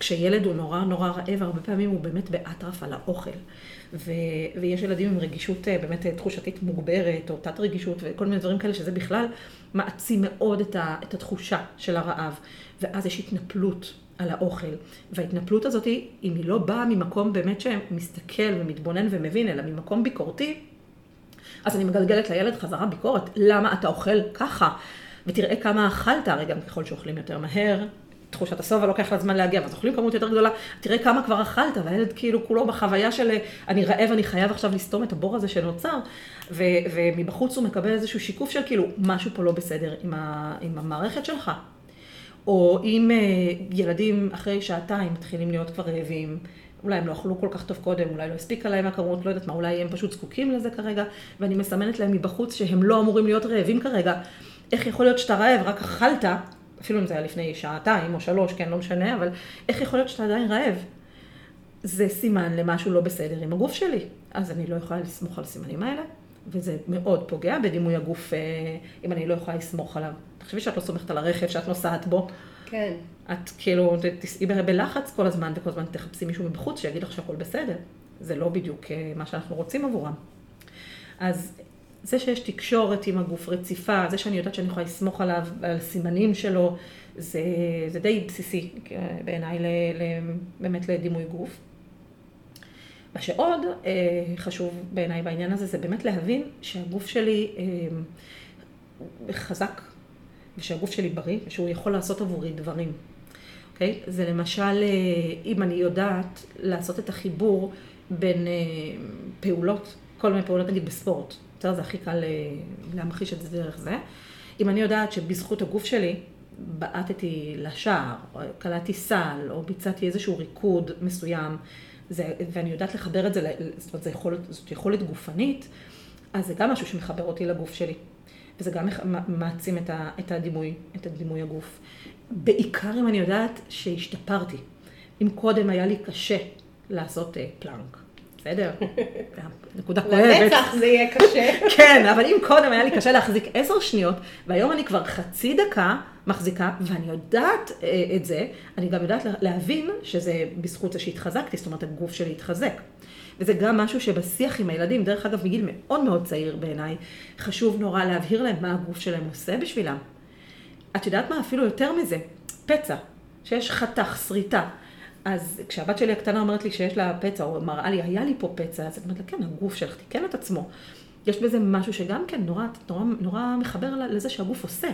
כשילד הוא נורא נורא רעב, הרבה פעמים הוא באמת באטרף על האוכל. ו, ויש ילדים עם רגישות אה, באמת אה, תחושתית מוגברת, או תת רגישות, וכל מיני דברים כאלה, שזה בכלל מעצים מאוד את, ה, את התחושה של הרעב. ואז יש התנפלות על האוכל. וההתנפלות הזאת, אם היא לא באה ממקום באמת שמסתכל ומתבונן ומבין, אלא ממקום ביקורתי, אז אני מגלגלת לילד חזרה ביקורת, למה אתה אוכל ככה? ותראה כמה אכלת, הרי גם ככל שאוכלים יותר מהר, תחושת השובע לוקח לה זמן להגיע, ואז אוכלים כמות יותר גדולה, תראה כמה כבר אכלת, והילד כאילו כולו בחוויה של אני רעב, אני חייב עכשיו לסתום את הבור הזה שנוצר, ו, ומבחוץ הוא מקבל איזשהו שיקוף של כאילו, משהו פה לא בסדר עם, ה, עם המערכת שלך. או אם uh, ילדים אחרי שעתיים מתחילים להיות כבר רעבים, אולי הם לא אכלו כל כך טוב קודם, אולי לא הספיקה להם הכמות, לא יודעת מה, אולי הם פשוט זקוקים לזה כרגע, ואני מסמנת להם מבחוץ שהם לא אמורים להיות רעבים כרגע. איך יכול להיות שאתה רעב, רק אכלת, אפילו אם זה היה לפני שעתיים או שלוש, כן, לא משנה, אבל איך יכול להיות שאתה עדיין רעב? זה סימן למשהו לא בסדר עם הגוף שלי. אז אני לא יכולה לסמוך על הסימנים האלה, וזה מאוד פוגע בדימוי הגוף, אה, אם אני לא יכולה לסמוך עליו. תחשבי שאת לא סומכת על הרכב שאת נוסעת בו. כן. את כאילו תסעי בלחץ כל הזמן, וכל הזמן תחפשי מישהו מבחוץ שיגיד לך שהכל בסדר. זה לא בדיוק אה, מה שאנחנו רוצים עבורם. אז זה שיש תקשורת עם הגוף רציפה, זה שאני יודעת שאני יכולה לסמוך עליו, על הסימנים שלו, זה, זה די בסיסי אה, בעיניי באמת לדימוי גוף. מה שעוד אה, חשוב בעיניי בעניין הזה, זה באמת להבין שהגוף שלי אה, חזק, ושהגוף שלי בריא, ושהוא יכול לעשות עבורי דברים. אוקיי? זה למשל, אם אני יודעת לעשות את החיבור בין פעולות, כל מיני פעולות, נגיד בספורט, בסדר? זה הכי קל אה, להמחיש את זה דרך זה. אם אני יודעת שבזכות הגוף שלי, בעטתי לשער, קלעתי סל, או ביצעתי איזשהו ריקוד מסוים, זה, ואני יודעת לחבר את זה, זאת אומרת, יכול, זאת יכולת גופנית, אז זה גם משהו שמחבר אותי לגוף שלי. וזה גם מעצים את, ה, את הדימוי, את הדימוי הגוף. בעיקר אם אני יודעת שהשתפרתי. אם קודם היה לי קשה לעשות uh, פלאנק, בסדר? נקודה כואבת. לנצח זה יהיה קשה. כן, אבל אם קודם היה לי קשה להחזיק עשר שניות, והיום אני כבר חצי דקה מחזיקה, ואני יודעת אה, את זה, אני גם יודעת להבין שזה בזכות זה שהתחזקתי, זאת אומרת, הגוף שלי התחזק. וזה גם משהו שבשיח עם הילדים, דרך אגב, מגיל מאוד מאוד צעיר בעיניי, חשוב נורא להבהיר להם מה הגוף שלהם עושה בשבילם. את יודעת מה? אפילו יותר מזה, פצע, שיש חתך, שריטה. אז כשהבת שלי הקטנה אומרת לי שיש לה פצע, או מראה לי, היה לי פה פצע, אז אני אומרת לה, כן, הגוף שלך תיקן את עצמו. יש בזה משהו שגם כן נורא, נורא, נורא מחבר לזה שהגוף עושה.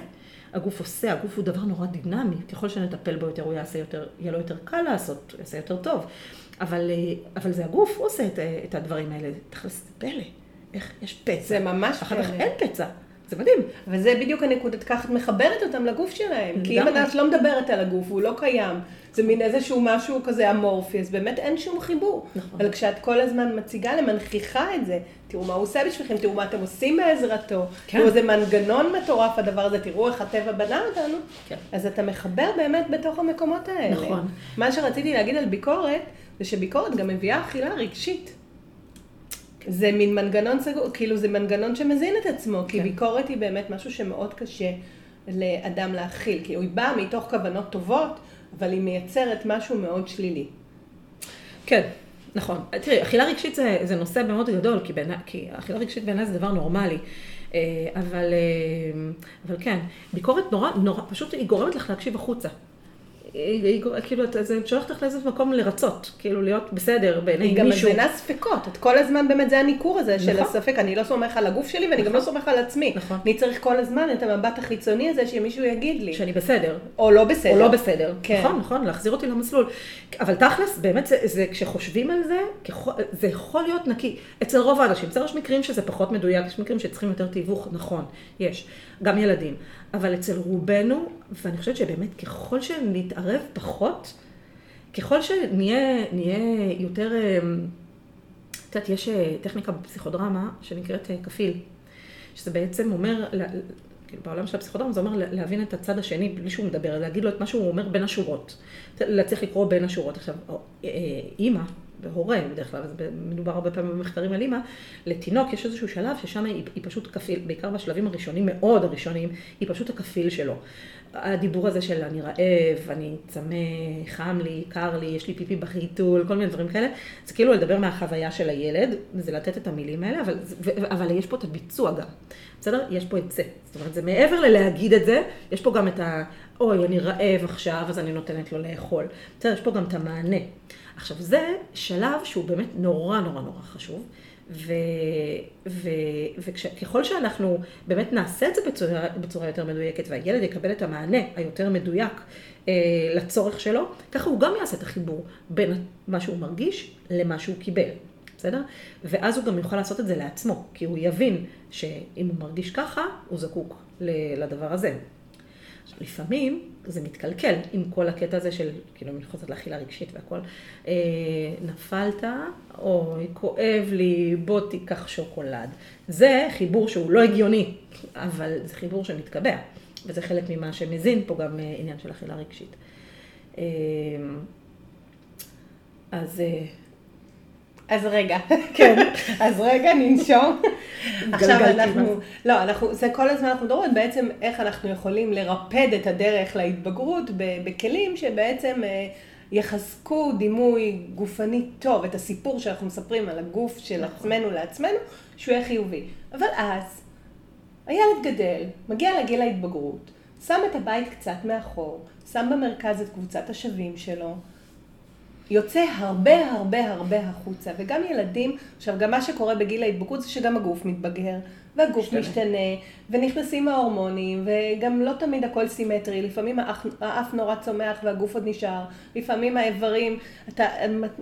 הגוף עושה, הגוף הוא דבר נורא דינמי, ככל שנטפל בו יותר הוא יעשה יותר, יהיה לו יותר קל לעשות, יעשה יותר טוב. אבל, אבל זה הגוף, הוא עושה את, את הדברים האלה. תכלס, זה פלא. איך יש פצע. זה ממש פלא. אחר כך אין פצע. זה מדהים. אבל זה בדיוק הנקודת, ככה את מחברת אותם לגוף שלהם. כי אם את לא מדברת על הגוף, הוא לא קיים, זה מין איזשהו משהו כזה אמורפי, אז באמת אין שום חיבור. נכון. אבל כשאת כל הזמן מציגה למנכיחה את זה, תראו מה הוא עושה בשבילכם, תראו מה אתם עושים בעזרתו, כן. תראו איזה מנגנון מטורף הדבר הזה, תראו איך הטבע בנה אותנו, כן. אז אתה מחבר באמת בתוך המקומות האלה. נכון. מה שרציתי להגיד על ביקורת, זה שביקורת גם מביאה אכילה רגשית. זה מין מנגנון סגור, כאילו זה מנגנון שמזין את עצמו, כי כן. ביקורת היא באמת משהו שמאוד קשה לאדם להכיל, כי היא באה מתוך כוונות טובות, אבל היא מייצרת משהו מאוד שלילי. כן, נכון. תראי, אכילה רגשית זה, זה נושא מאוד גדול, כי, בין, כי אכילה רגשית בעיניי זה דבר נורמלי. אה, אבל, אה, אבל כן, ביקורת נורא, נורא, פשוט היא גורמת לך להקשיב החוצה. כאילו, זה שולח אותך לאיזה מקום לרצות, כאילו להיות בסדר בעיני מישהו. היא גם מזינה ספקות, את כל הזמן באמת זה הניכור הזה של נכון. הספק, אני לא סומך על הגוף שלי ואני גם לא נכון. סומך על עצמי. נכון. אני צריך כל הזמן את המבט החיצוני הזה שמישהו יגיד לי. שאני בסדר. או לא בסדר. או לא בסדר. כן. נכון, נכון, להחזיר אותי למסלול. אבל תכלס, באמת, זה, זה כשחושבים על זה, זה יכול להיות נקי. אצל רוב האנשים, בסדר, יש מקרים שזה פחות מדויק, יש מקרים שצריכים יותר תיווך, נכון, יש. גם ילדים. אבל אצל רובנו, ואני חושבת שבאמת ככל שנתערב פחות, ככל שנהיה יותר, אה, את יודעת, יש אה, טכניקה בפסיכודרמה שנקראת אה, כפיל, שזה בעצם אומר, כאילו בעולם של הפסיכודרמה זה אומר להבין את הצד השני בלי שהוא מדבר, להגיד לו את מה שהוא אומר בין השורות. להצליח לקרוא בין השורות. עכשיו, אימא, בהורה, בדרך כלל, מדובר הרבה פעמים במחקרים על אימא, לתינוק יש איזשהו שלב ששם היא, היא פשוט כפיל, בעיקר בשלבים הראשונים, מאוד הראשונים, היא פשוט הכפיל שלו. הדיבור הזה של אני רעב, אני צמא, חם לי, קר לי, יש לי פיפי בחיתול, כל מיני דברים כאלה, זה כאילו לדבר מהחוויה של הילד, זה לתת את המילים האלה, אבל, אבל יש פה את הביצוע גם, בסדר? יש פה את זה. זאת אומרת, זה מעבר ללהגיד את זה, יש פה גם את ה... אוי, אני רעב עכשיו, אז אני נותנת לו לאכול. בסדר, יש פה גם את המענה. עכשיו, זה שלב שהוא באמת נורא נורא נורא חשוב, וככל שאנחנו באמת נעשה את זה בצורה, בצורה יותר מדויקת, והילד יקבל את המענה היותר מדויק אה, לצורך שלו, ככה הוא גם יעשה את החיבור בין מה שהוא מרגיש למה שהוא קיבל. בסדר? ואז הוא גם יוכל לעשות את זה לעצמו, כי הוא יבין שאם הוא מרגיש ככה, הוא זקוק לדבר הזה. עכשיו, לפעמים זה מתקלקל עם כל הקטע הזה של, כאילו, אני חוזרת לאכילה רגשית והכל. אה, נפלת, אוי, כואב לי, בוא תיקח שוקולד. זה חיבור שהוא לא הגיוני, אבל זה חיבור שמתקבע. וזה חלק ממה שמזין פה גם אה, עניין של אכילה רגשית. אה, אז... אז רגע, כן, אז רגע ננשום. עכשיו אנחנו, לא, אנחנו, זה כל הזמן אנחנו מדברים בעצם איך אנחנו יכולים לרפד את הדרך להתבגרות בכלים שבעצם אה, יחזקו דימוי גופני טוב, את הסיפור שאנחנו מספרים על הגוף של נכון. עצמנו לעצמנו, שהוא יהיה חיובי. אבל אז, הילד גדל, מגיע לגיל ההתבגרות, שם את הבית קצת מאחור, שם במרכז את קבוצת השווים שלו, יוצא הרבה הרבה הרבה החוצה, וגם ילדים, עכשיו גם מה שקורה בגיל ההתבגרות זה שגם הגוף מתבגר, והגוף משתנה. משתנה, ונכנסים ההורמונים, וגם לא תמיד הכל סימטרי, לפעמים האף, האף נורא צומח והגוף עוד נשאר, לפעמים האיברים, אתה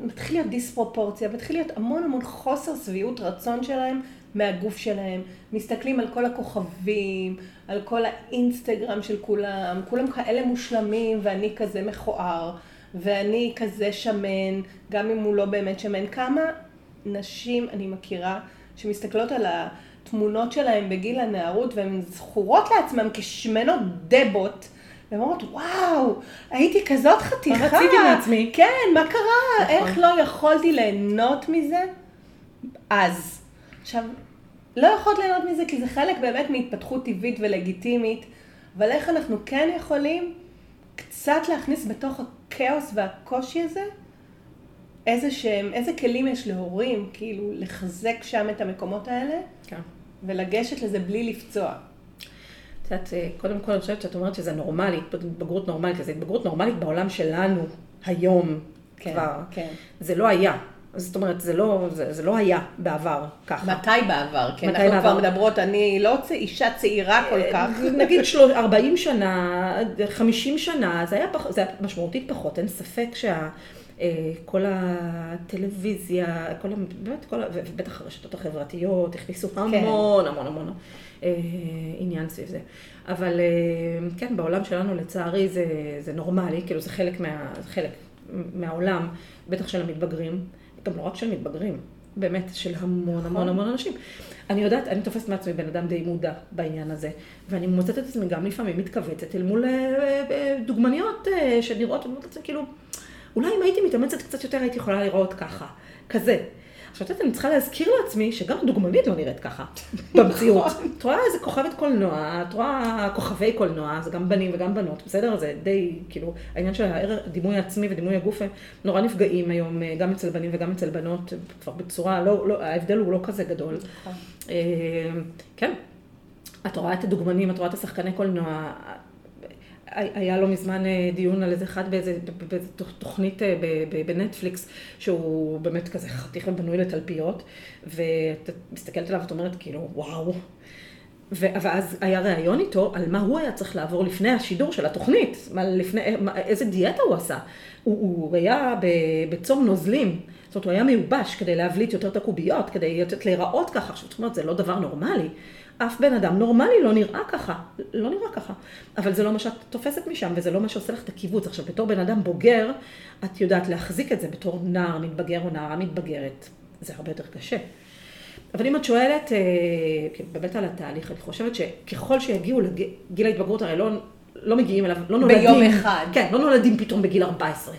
מתחיל להיות דיספרופורציה, מתחיל להיות המון המון חוסר שביעות רצון שלהם מהגוף שלהם, מסתכלים על כל הכוכבים, על כל האינסטגרם של כולם, כולם כאלה מושלמים ואני כזה מכוער. ואני כזה שמן, גם אם הוא לא באמת שמן. כמה נשים אני מכירה שמסתכלות על התמונות שלהן בגיל הנערות והן זכורות לעצמן כשמנות דבות. והן אומרות, וואו, הייתי כזאת חתיכה. רציתי מעצמי. כן, מה קרה? נכון. איך לא יכולתי ליהנות מזה? אז. עכשיו, לא יכולת ליהנות מזה כי זה חלק באמת מהתפתחות טבעית ולגיטימית, אבל איך אנחנו כן יכולים קצת להכניס בתוך הכאוס והקושי הזה, איזה שהם, איזה כלים יש להורים, כאילו, לחזק שם את המקומות האלה, כן. ולגשת לזה בלי לפצוע. את יודעת, אה, קודם כל אני חושבת שאת אומרת שזה נורמלי, התבגרות נורמלית, זו התבגרות נורמלית בעולם שלנו היום כן, כבר. כן. זה לא היה. זאת אומרת, זה לא, זה, זה לא היה בעבר ככה. מתי בעבר? כן, מתי אנחנו כבר בעבר? מדברות, אני לא אישה צעירה כל כך. נגיד שלוש, 40 שנה, 50 שנה, זה היה, פח, זה היה משמעותית פחות, אין ספק שה... אה, כל הטלוויזיה, כל, ה- באמת, כל, ה- ובטח הרשתות החברתיות, הכניסו המון המון המון אה, עניין סביב זה. אבל אה, כן, בעולם שלנו לצערי זה, זה נורמלי, כאילו זה חלק, מה, זה חלק מהעולם, בטח של המתבגרים, גם לא רק של מתבגרים, באמת של המון נכון. המון המון אנשים. אני יודעת, אני תופסת מעצמי בן אדם די מודע בעניין הזה, ואני מוצאת את עצמי גם לפעמים מתכווצת אל מול אה, אה, דוגמניות אה, שנראות, ואומרת לעצמי, כאילו, אולי אם הייתי מתאמצת קצת יותר הייתי יכולה לראות ככה, כזה. עכשיו, את יודעת, אני צריכה להזכיר לעצמי שגם הדוגמנית לא נראית ככה, במציאות. את רואה איזה כוכבת קולנוע, את רואה כוכבי קולנוע, זה גם בנים וגם בנות, בסדר? זה די, כאילו, העניין של הדימוי העצמי ודימוי הגוף הם נורא נפגעים היום, אה, גם אצל בנים וגם אצל בנות, כבר בצורה, לא, לא, ההבדל הוא לא כזה גדול. אה, כן, את רואה את הדוגמנים, את רואה את השחקני קולנוע. היה לא מזמן אה, דיון על איזה אחד באיזה, באיזה תוכ- תוכנית אה, בנטפליקס, שהוא באמת כזה חתיך ובנוי לתלפיות, ואת מסתכלת עליו ואת אומרת כאילו, וואו. ואז היה ראיון איתו על מה הוא היה צריך לעבור לפני השידור של התוכנית, מה לפני, מה, איזה דיאטה הוא עשה. הוא, הוא היה בצום נוזלים, זאת אומרת, הוא היה מיובש כדי להבליט יותר את הקוביות, כדי לתת להיראות ככה. עכשיו, זאת אומרת, זה לא דבר נורמלי. אף בן אדם נורמלי לא נראה ככה, לא נראה ככה. אבל זה לא מה שאת תופסת משם, וזה לא מה שעושה לך את הקיבוץ. עכשיו, בתור בן אדם בוגר, את יודעת להחזיק את זה בתור נער מתבגר או נערה מתבגרת. זה הרבה יותר קשה. אבל אם את שואלת אה, כן, באמת על התהליך, אני חושבת שככל שיגיעו לגיל ההתבגרות, הרי לא, לא מגיעים אליו, לא נולדים. ביום אחד. כן, לא נולדים פתאום בגיל 14.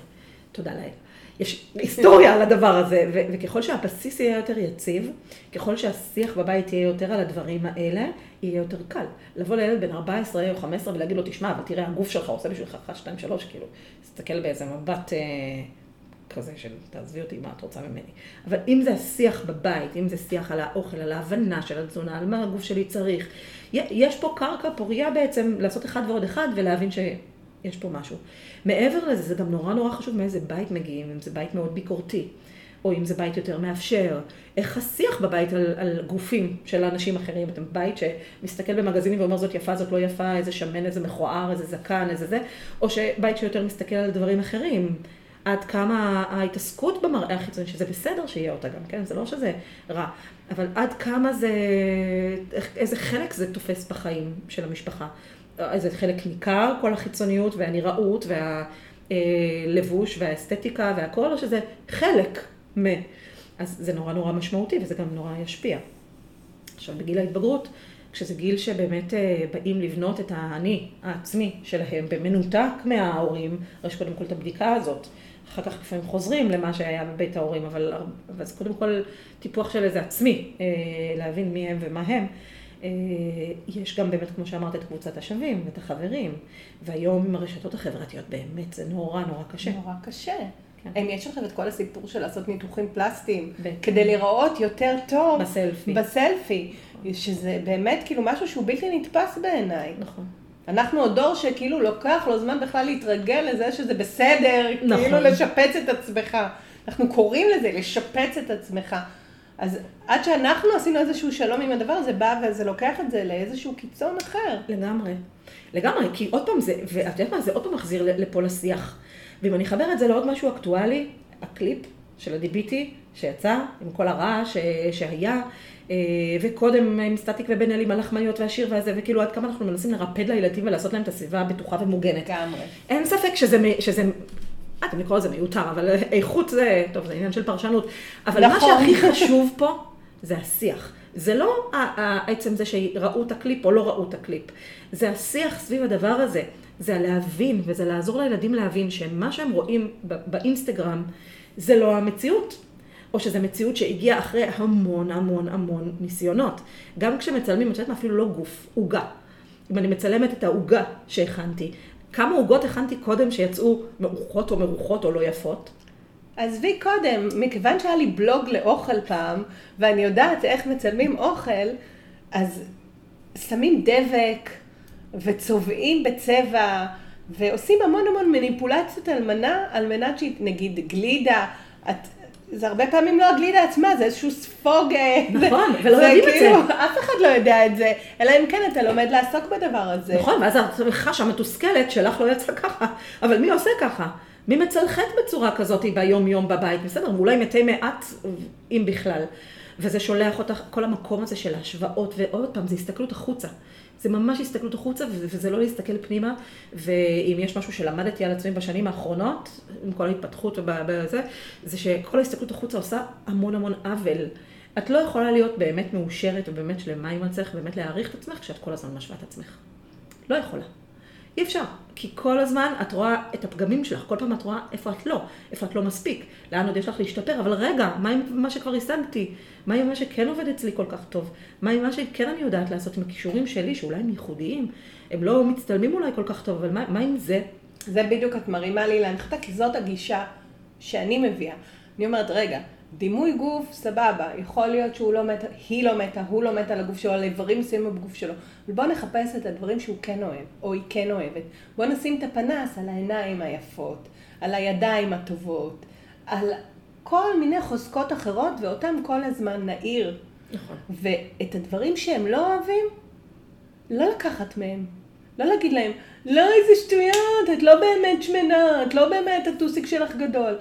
תודה לאל. יש היסטוריה על הדבר הזה, ו- וככל שהבסיס יהיה יותר יציב, ככל שהשיח בבית יהיה יותר על הדברים האלה, יהיה יותר קל. לבוא לילד בן 14 או 15 ולהגיד לו, תשמע, אבל תראה, הגוף שלך עושה בשבילך 1, 2, 3, כאילו, תסתכל באיזה מבט אה, כזה של תעזבי אותי, מה את רוצה ממני. אבל אם זה השיח בבית, אם זה שיח על האוכל, על ההבנה של התזונה, על מה הגוף שלי צריך, יש פה קרקע פוריה בעצם לעשות אחד ועוד אחד ולהבין שיש פה משהו. מעבר לזה, זה גם נורא נורא חשוב מאיזה בית מגיעים, אם זה בית מאוד ביקורתי, או אם זה בית יותר מאפשר. איך השיח בבית על, על גופים של אנשים אחרים. אתם בית שמסתכל במגזינים ואומר זאת יפה, זאת לא יפה, איזה שמן, איזה מכוער, איזה זקן, איזה זה, או שבית שיותר מסתכל על דברים אחרים. עד כמה ההתעסקות במראה החיצוני, שזה בסדר שיהיה אותה גם, כן? זה לא שזה רע, אבל עד כמה זה, איזה חלק זה תופס בחיים של המשפחה. איזה חלק ניכר, כל החיצוניות והנראות והלבוש והאסתטיקה והכל, או שזה חלק מ... אז זה נורא נורא משמעותי וזה גם נורא ישפיע. עכשיו, בגיל ההתבגרות, כשזה גיל שבאמת אה, באים לבנות את האני העצמי שלהם במנותק מההורים, יש קודם כל את הבדיקה הזאת. אחר כך לפעמים חוזרים למה שהיה בבית ההורים, אבל, אבל זה קודם כל טיפוח של איזה עצמי, אה, להבין מי הם ומה הם. אה, יש גם באמת, כמו שאמרת, את קבוצת השווים ואת החברים, והיום עם הרשתות החברתיות באמת זה נורא נורא קשה. נורא קשה. כן. אם יש עכשיו את כל הסיפור של לעשות ניתוחים פלסטיים, ב- כדי להיראות יותר טוב. בסלפי. בסלפי. שזה באמת כאילו משהו שהוא בלתי נתפס בעיניי. נכון. אנחנו עוד דור שכאילו לוקח לו זמן בכלל להתרגל לזה שזה בסדר, נכון. כאילו לשפץ את עצמך. אנחנו קוראים לזה לשפץ את עצמך. אז עד שאנחנו עשינו איזשהו שלום עם הדבר הזה, בא וזה לוקח את זה לאיזשהו קיצון אחר. לגמרי. לגמרי, כי עוד פעם זה, ואת יודעת מה, זה עוד פעם מחזיר לפה לשיח. ואם אני אחבר את זה לעוד משהו אקטואלי, הקליפ של הדיביטי שיצא, עם כל הרעש אה, שהיה, אה, וקודם עם סטטיק ובן אל עם הלחמניות והשיר והזה, וכאילו עד כמה אנחנו מנסים לרפד לילדים ולעשות להם את הסביבה בטוחה ומוגנת. לגמרי. אין ספק שזה, מ- אה, אתם לקרוא לזה מיותר, אבל איכות זה, טוב, זה עניין של פרשנות. אבל מה נכון. שהכי חשוב פה, זה השיח. זה לא עצם זה שראו את הקליפ או לא ראו את הקליפ. זה השיח סביב הדבר הזה. זה הלהבין, וזה לעזור לילדים להבין שמה שהם רואים באינסטגרם, זה לא המציאות. או שזו מציאות שהגיעה אחרי המון המון המון ניסיונות. גם כשמצלמים, את יודעת מה, אפילו לא גוף, עוגה. אם אני מצלמת את העוגה שהכנתי, כמה עוגות הכנתי קודם שיצאו מעוכות או מרוחות או לא יפות? עזבי קודם, מכיוון שהיה לי בלוג לאוכל פעם, ואני יודעת איך מצלמים אוכל, אז שמים דבק, וצובעים בצבע, ועושים המון המון מניפולציות על מנה, על מנת שהיא, נגיד, גלידה, את, זה הרבה פעמים לא הגלידה עצמה, זה איזשהו ספוג... אה, נכון, ולא יודעים את כאילו, אף אחד לא יודע את זה, אלא אם כן אתה לומד לעסוק בדבר הזה. נכון, ואז את חשה מתוסכלת שלך לא יצא ככה, אבל מי עושה ככה? מי מצלחת בצורה כזאת ביום יום בבית? בסדר, אולי מתי מעט, אם בכלל. וזה שולח אותך, כל המקום הזה של ההשוואות, ועוד פעם, זה הסתכלות החוצה. זה ממש הסתכלות החוצה, וזה לא להסתכל פנימה, ואם יש משהו שלמדתי על עצמי בשנים האחרונות, עם כל ההתפתחות ובזה, זה שכל ההסתכלות החוצה עושה המון המון עוול. את לא יכולה להיות באמת מאושרת ובאמת שלמה עם עצמך, באמת להעריך את עצמך, כשאת כל הזמן משווה את עצמך. לא יכולה. אי אפשר, כי כל הזמן את רואה את הפגמים שלך, כל פעם את רואה איפה את לא, איפה את לא מספיק, לאן עוד יש לך להשתפר, אבל רגע, מה עם מה שכבר השגתי? מה עם מה שכן עובד אצלי כל כך טוב? מה עם מה שכן אני יודעת לעשות עם הכישורים שלי, שאולי הם ייחודיים? הם לא מצטלמים אולי כל כך טוב, אבל מה, מה עם זה? זה בדיוק את מרימה לי להנחתה, כי זאת הגישה שאני מביאה. אני אומרת, רגע, דימוי גוף, סבבה, יכול להיות שהוא לא מת, היא לא מתה, הוא לא מת על הגוף שלו, על איברים מסוימים בגוף שלו. אבל בוא נחפש את הדברים שהוא כן אוהב, או היא כן אוהבת. בוא נשים את הפנס על העיניים היפות, על הידיים הטובות, על כל מיני חוזקות אחרות, ואותם כל הזמן נעיר. נכון. ואת הדברים שהם לא אוהבים, לא לקחת מהם. לא להגיד להם, לא, איזה שטויות, את לא באמת שמנה, את לא באמת הטוסיק שלך גדול.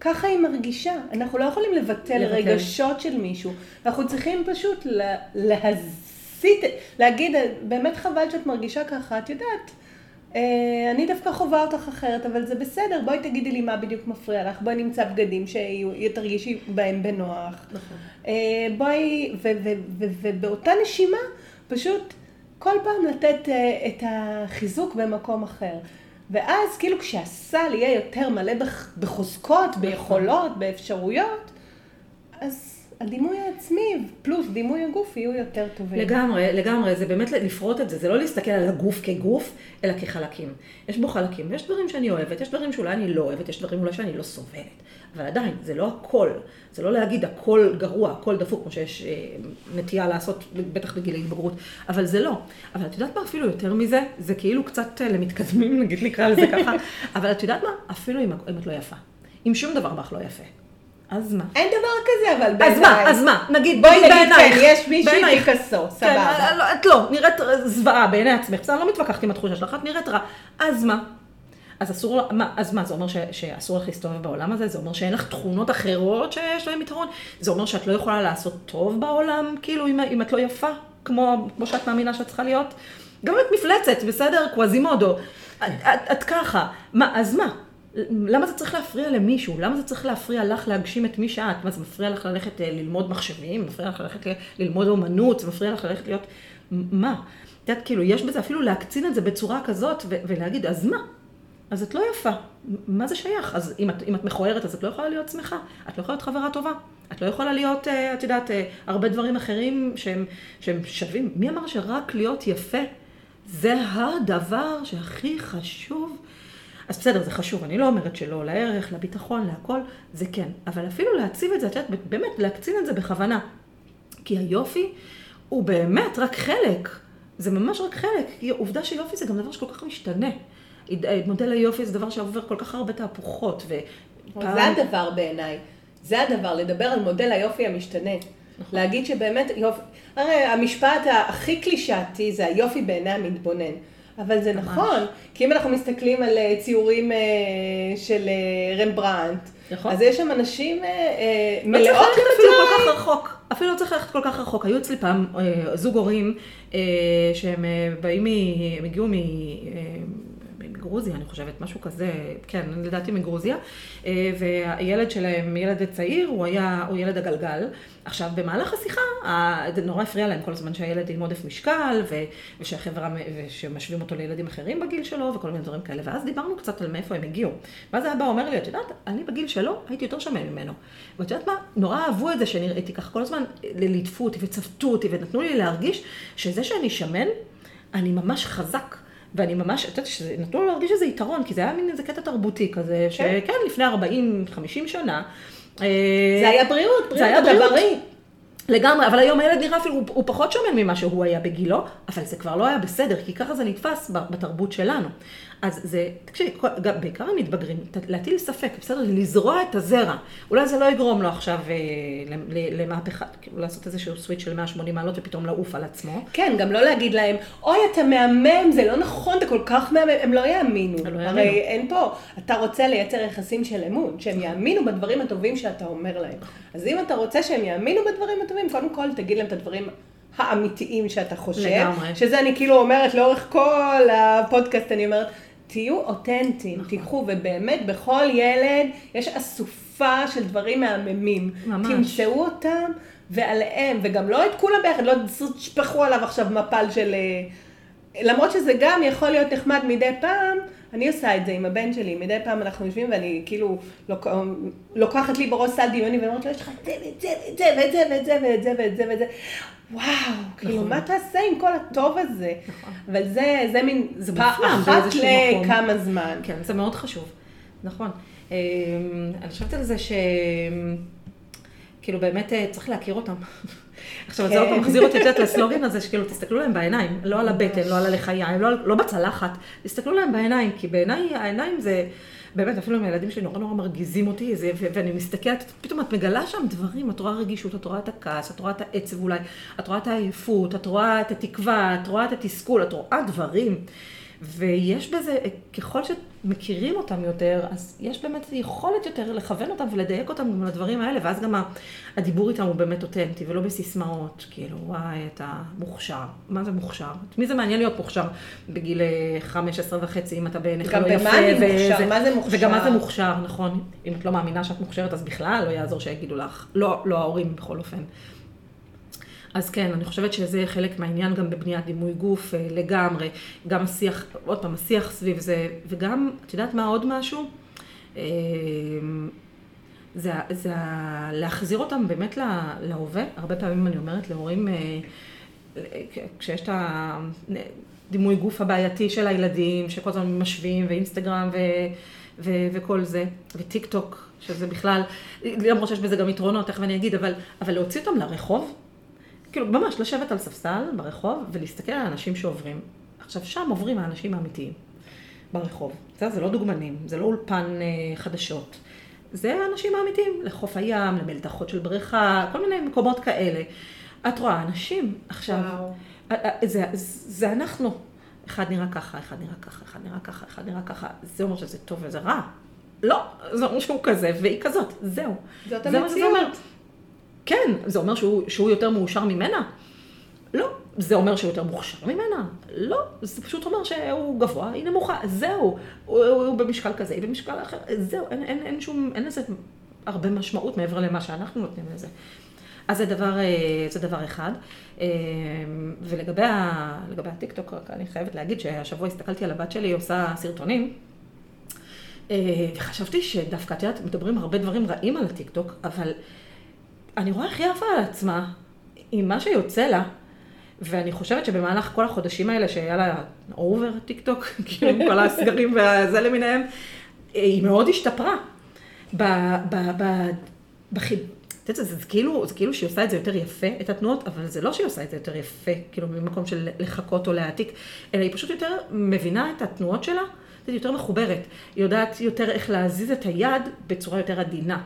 ככה היא מרגישה. אנחנו לא יכולים לבטל לבטל. רגשות של מישהו. אנחנו צריכים פשוט לה, להסיט, להגיד, באמת חבל שאת מרגישה ככה, את יודעת. אה, אני דווקא חווה אותך אחרת, אבל זה בסדר, בואי תגידי לי מה בדיוק מפריע לך, בואי נמצא בגדים שתרגישי בהם בנוח. נכון. אה, בואי, ובאותה נשימה, פשוט כל פעם לתת אה, את החיזוק במקום אחר. ואז כאילו כשהסל יהיה יותר מלא בח- בחוזקות, ביכולות, באפשרויות, אז הדימוי העצמי פלוס דימוי הגוף יהיו יותר טובים. לגמרי, לגמרי, זה באמת לפרוט את זה, זה לא להסתכל על הגוף כגוף, אלא כחלקים. יש בו חלקים, ויש דברים שאני אוהבת, יש דברים שאולי אני לא אוהבת, יש דברים אולי שאני לא סובלת. אבל עדיין, זה לא הכל. זה לא להגיד הכל גרוע, הכל דפוק, כמו שיש אה, נטייה לעשות, בטח בגיל ההתבגרות, אבל זה לא. אבל את יודעת מה אפילו יותר מזה? זה כאילו קצת אה, למתקדמים, נגיד נקרא לזה ככה, אבל את יודעת מה? אפילו אם, אם את לא יפה. אם שום דבר בך לא יפה. אז מה? אין דבר כזה, אבל אז בעיניי. מה, אז מה, נגיד, בואי נגיד בעינייך, כן, יש מישהי. פיקאסו, כן, סבבה. לא, את לא, נראית זוועה בעיני עצמך, בסדר, אני לא מתווכחת עם התחושה שלך, את נראית רע, אז מה? אז אסור, מה, אז מה, זה אומר ש, שאסור לך להסתובב בעולם הזה? זה אומר שאין לך תכונות אחרות שיש להן יתרון? זה אומר שאת לא יכולה לעשות טוב בעולם, כאילו, אם, אם את לא יפה, כמו, כמו שאת מאמינה שאת צריכה להיות? גם את מפלצת, בסדר? קווזימודו. את, את, את ככה. מה, אז מה? למה זה צריך להפריע למישהו? למה זה צריך להפריע לך להגשים את מי שאת? מה, זה מפריע לך ללכת אה, ללמוד מחשבים? מפריע לך ללכת ללמוד אומנות? זה מפריע לך ללכת להיות מה? את יודעת, כאילו, יש בזה אפילו להקצין את זה בצורה כזאת, ו- ולהגיד, אז מה? אז את לא יפה. מה זה שייך? אז אם את, אם את מכוערת, אז את לא יכולה להיות שמחה. את לא יכולה להיות חברה טובה. את לא יכולה להיות, אה, את יודעת, אה, הרבה דברים אחרים שהם, שהם שווים. מי אמר שרק להיות יפה זה הדבר שהכי חשוב? אז בסדר, זה חשוב, אני לא אומרת שלא, לערך, לביטחון, להכל, זה כן. אבל אפילו להציב את זה, את יודעת, באמת להקצין את זה בכוונה. כי היופי הוא באמת רק חלק. זה ממש רק חלק. כי עובדה שיופי זה גם דבר שכל כך משתנה. מודל היופי זה דבר שעובר כל כך הרבה תהפוכות. ופעם... זה הדבר בעיניי. זה הדבר, לדבר על מודל היופי המשתנה. נכון. להגיד שבאמת יופי, הרי המשפט הכי קלישאתי זה היופי בעיני המתבונן. אבל זה ממש. נכון, כי אם אנחנו מסתכלים על אה, ציורים אה, של אה, רמברנט, נכון. אז יש שם אנשים מלאות לא צריך ללכת אפילו כל כך רחוק. אפילו לא צריך ללכת כל כך רחוק. היו אצלי פעם זוג הורים שהם באים, הם הגיעו מ... מגרוזיה, אני חושבת, משהו כזה, כן, לדעתי מגרוזיה, אה, והילד שלהם, ילד צעיר, הוא היה, הוא ילד הגלגל. עכשיו, במהלך השיחה, זה נורא הפריע להם כל הזמן שהילד עם עודף משקל, ושהחברה, ושמשווים אותו לילדים אחרים בגיל שלו, וכל מיני דברים כאלה. ואז דיברנו קצת על מאיפה הם הגיעו. ואז האבא אומר לי, את יודעת, אני בגיל שלו הייתי יותר שמן ממנו. ואת יודעת מה? נורא אהבו את זה שנראיתי ככה כל הזמן, ליטפו אותי וצוותו אותי, ונתנו לי להרגיש שזה שאני שמן, אני ממש חזק. ואני ממש, את יודעת, שנתנו לו להרגיש איזה יתרון, כי זה היה מין איזה קטע תרבותי כזה, כן. שכן, לפני 40-50 שנה. אה, זה היה בריאות, בריאות, זה היה בריאות. בריא. לגמרי, אבל היום הילד נראה אפילו, הוא, הוא פחות שמן ממה שהוא היה בגילו, אבל זה כבר לא היה בסדר, כי ככה זה נתפס בתרבות שלנו. אז זה, תקשיבי, בעיקר המתבגרים, להטיל ספק, בסדר, לזרוע את הזרע. אולי זה לא יגרום לו עכשיו אה, למהפכה, כאילו לעשות איזשהו סוויץ' של 180 מעלות ופתאום לעוף על עצמו. כן, גם לא להגיד להם, אוי, אתה מהמם, זה לא נכון, אתה כל כך מהמם, הם לא יאמינו. לא הרי יאמינו. אין פה, אתה רוצה לייצר יחסים של אמון, שהם יאמינו בדברים הטובים שאתה אומר להם. אז אם אתה רוצה שהם יאמינו בדברים הטובים, קודם כל תגיד להם את הדברים האמיתיים שאתה חושב. לגמרי. שזה אני כאילו אומרת לאורך כל הפודקאסט, אני אומרת, תהיו אותנטיים, נכון. תיקחו, ובאמת בכל ילד יש אסופה של דברים מהממים. ממש. תמצאו אותם ועליהם, וגם לא את כולם ביחד, לא תשפכו עליו עכשיו מפל של... אה, למרות שזה גם יכול להיות נחמד מדי פעם, אני עושה את זה עם הבן שלי, מדי פעם אנחנו יושבים ואני כאילו לוק... לוקחת לי בראש סל דמיוני ואומרת לו, יש לך את זה ואת זה ואת זה ואת זה ואת זה ואת זה ואת זה ואת זה. וואו, כאילו, נכון. מה תעשה עם כל הטוב הזה? נכון. אבל זה, זה מין, זה אחת לכמה זמן. כן, זה מאוד חשוב, נכון. אמ, אני חושבת על זה ש... כאילו באמת אה, צריך להכיר אותם. עכשיו, זה עוד פעם מחזיר אותי קצת לסלוגן הזה, שכאילו, תסתכלו להם בעיניים, לא על הבטן, לא על הלחיים, לא, לא בצלחת, תסתכלו להם בעיניים, כי בעיניי העיניים זה... באמת, אפילו עם הילדים שלי נורא נורא מרגיזים אותי, זה, ואני מסתכלת, פתאום את מגלה שם דברים, את רואה רגישות, את רואה את הכעס, את רואה את העצב אולי, את רואה את העייפות, את רואה את התקווה, את רואה את התסכול, את רואה דברים. ויש בזה, ככל שמכירים אותם יותר, אז יש באמת יכולת יותר לכוון אותם ולדייק אותם גם לדברים האלה, ואז גם הדיבור איתם הוא באמת אותנטי, ולא בסיסמאות, כאילו, וואי, אתה מוכשר. מה זה מוכשר? את מי זה מעניין להיות מוכשר בגיל 15 וחצי, אם אתה בעיניך לא יפה? גם במה אני מוכשר? מה זה מוכשר? וגם מה זה מוכשר, נכון. אם את לא מאמינה שאת מוכשרת, אז בכלל לא יעזור שיגידו לך. לא, לא ההורים בכל אופן. אז כן, אני חושבת שזה חלק מהעניין גם בבניית דימוי גוף אה, לגמרי. גם השיח, עוד פעם, השיח סביב זה, וגם, את יודעת מה עוד משהו? אה, זה, זה להחזיר אותם באמת להווה. הרבה פעמים אני אומרת להורים, אה, כשיש את הדימוי גוף הבעייתי של הילדים, שכל הזמן משווים, ואינסטגרם ו, ו, וכל זה, וטיק טוק, שזה בכלל, למרות שיש בזה גם יתרונות, תכף אני אגיד, אבל, אבל להוציא אותם לרחוב, כאילו, ממש לשבת על ספסל ברחוב ולהסתכל על האנשים שעוברים. עכשיו, שם עוברים האנשים האמיתיים ברחוב. זה, זה לא דוגמנים, זה לא אולפן אה, חדשות. זה האנשים האמיתיים, לחוף הים, למלתחות של בריכה, כל מיני מקומות כאלה. את רואה אנשים, עכשיו, וואו. זה, זה אנחנו. אחד נראה ככה, אחד נראה ככה, אחד נראה ככה, אחד נראה ככה. זה אומר שזה טוב וזה רע. לא, זה אומר שהוא כזה והיא כזאת, זהו. זאת המציאות. כן, זה אומר שהוא, שהוא יותר מאושר ממנה? לא. זה אומר שהוא יותר מוכשר ממנה? לא. זה פשוט אומר שהוא גבוה, היא נמוכה. זהו. הוא, הוא, הוא במשקל כזה, היא במשקל אחר. זהו. אין, אין, אין שום, אין לזה הרבה משמעות מעבר למה שאנחנו נותנים לזה. אז זה דבר, אה, זה דבר אחד. אה, ולגבי ה, הטיקטוק, אני חייבת להגיד שהשבוע הסתכלתי על הבת שלי, היא עושה סרטונים. וחשבתי שדווקא, את יודעת, מדברים הרבה דברים רעים על הטיקטוק, אבל אני רואה איך היא עפה על עצמה, עם מה שיוצא לה. ואני חושבת שבמהלך כל החודשים האלה שהיה לה over טיק טוק, כאילו עם כל הסגרים והזה למיניהם, היא מאוד השתפרה. ב... ב... ב... בחיד... את יודעת, זה, כאילו, זה כאילו שהיא עושה את זה יותר יפה, את התנועות, אבל זה לא שהיא עושה את זה יותר יפה, כאילו ממקום של לחכות או להעתיק, אלא היא פשוט יותר מבינה את התנועות שלה, היא יותר מחוברת. היא יודעת יותר איך להזיז את היד בצורה יותר עדינה.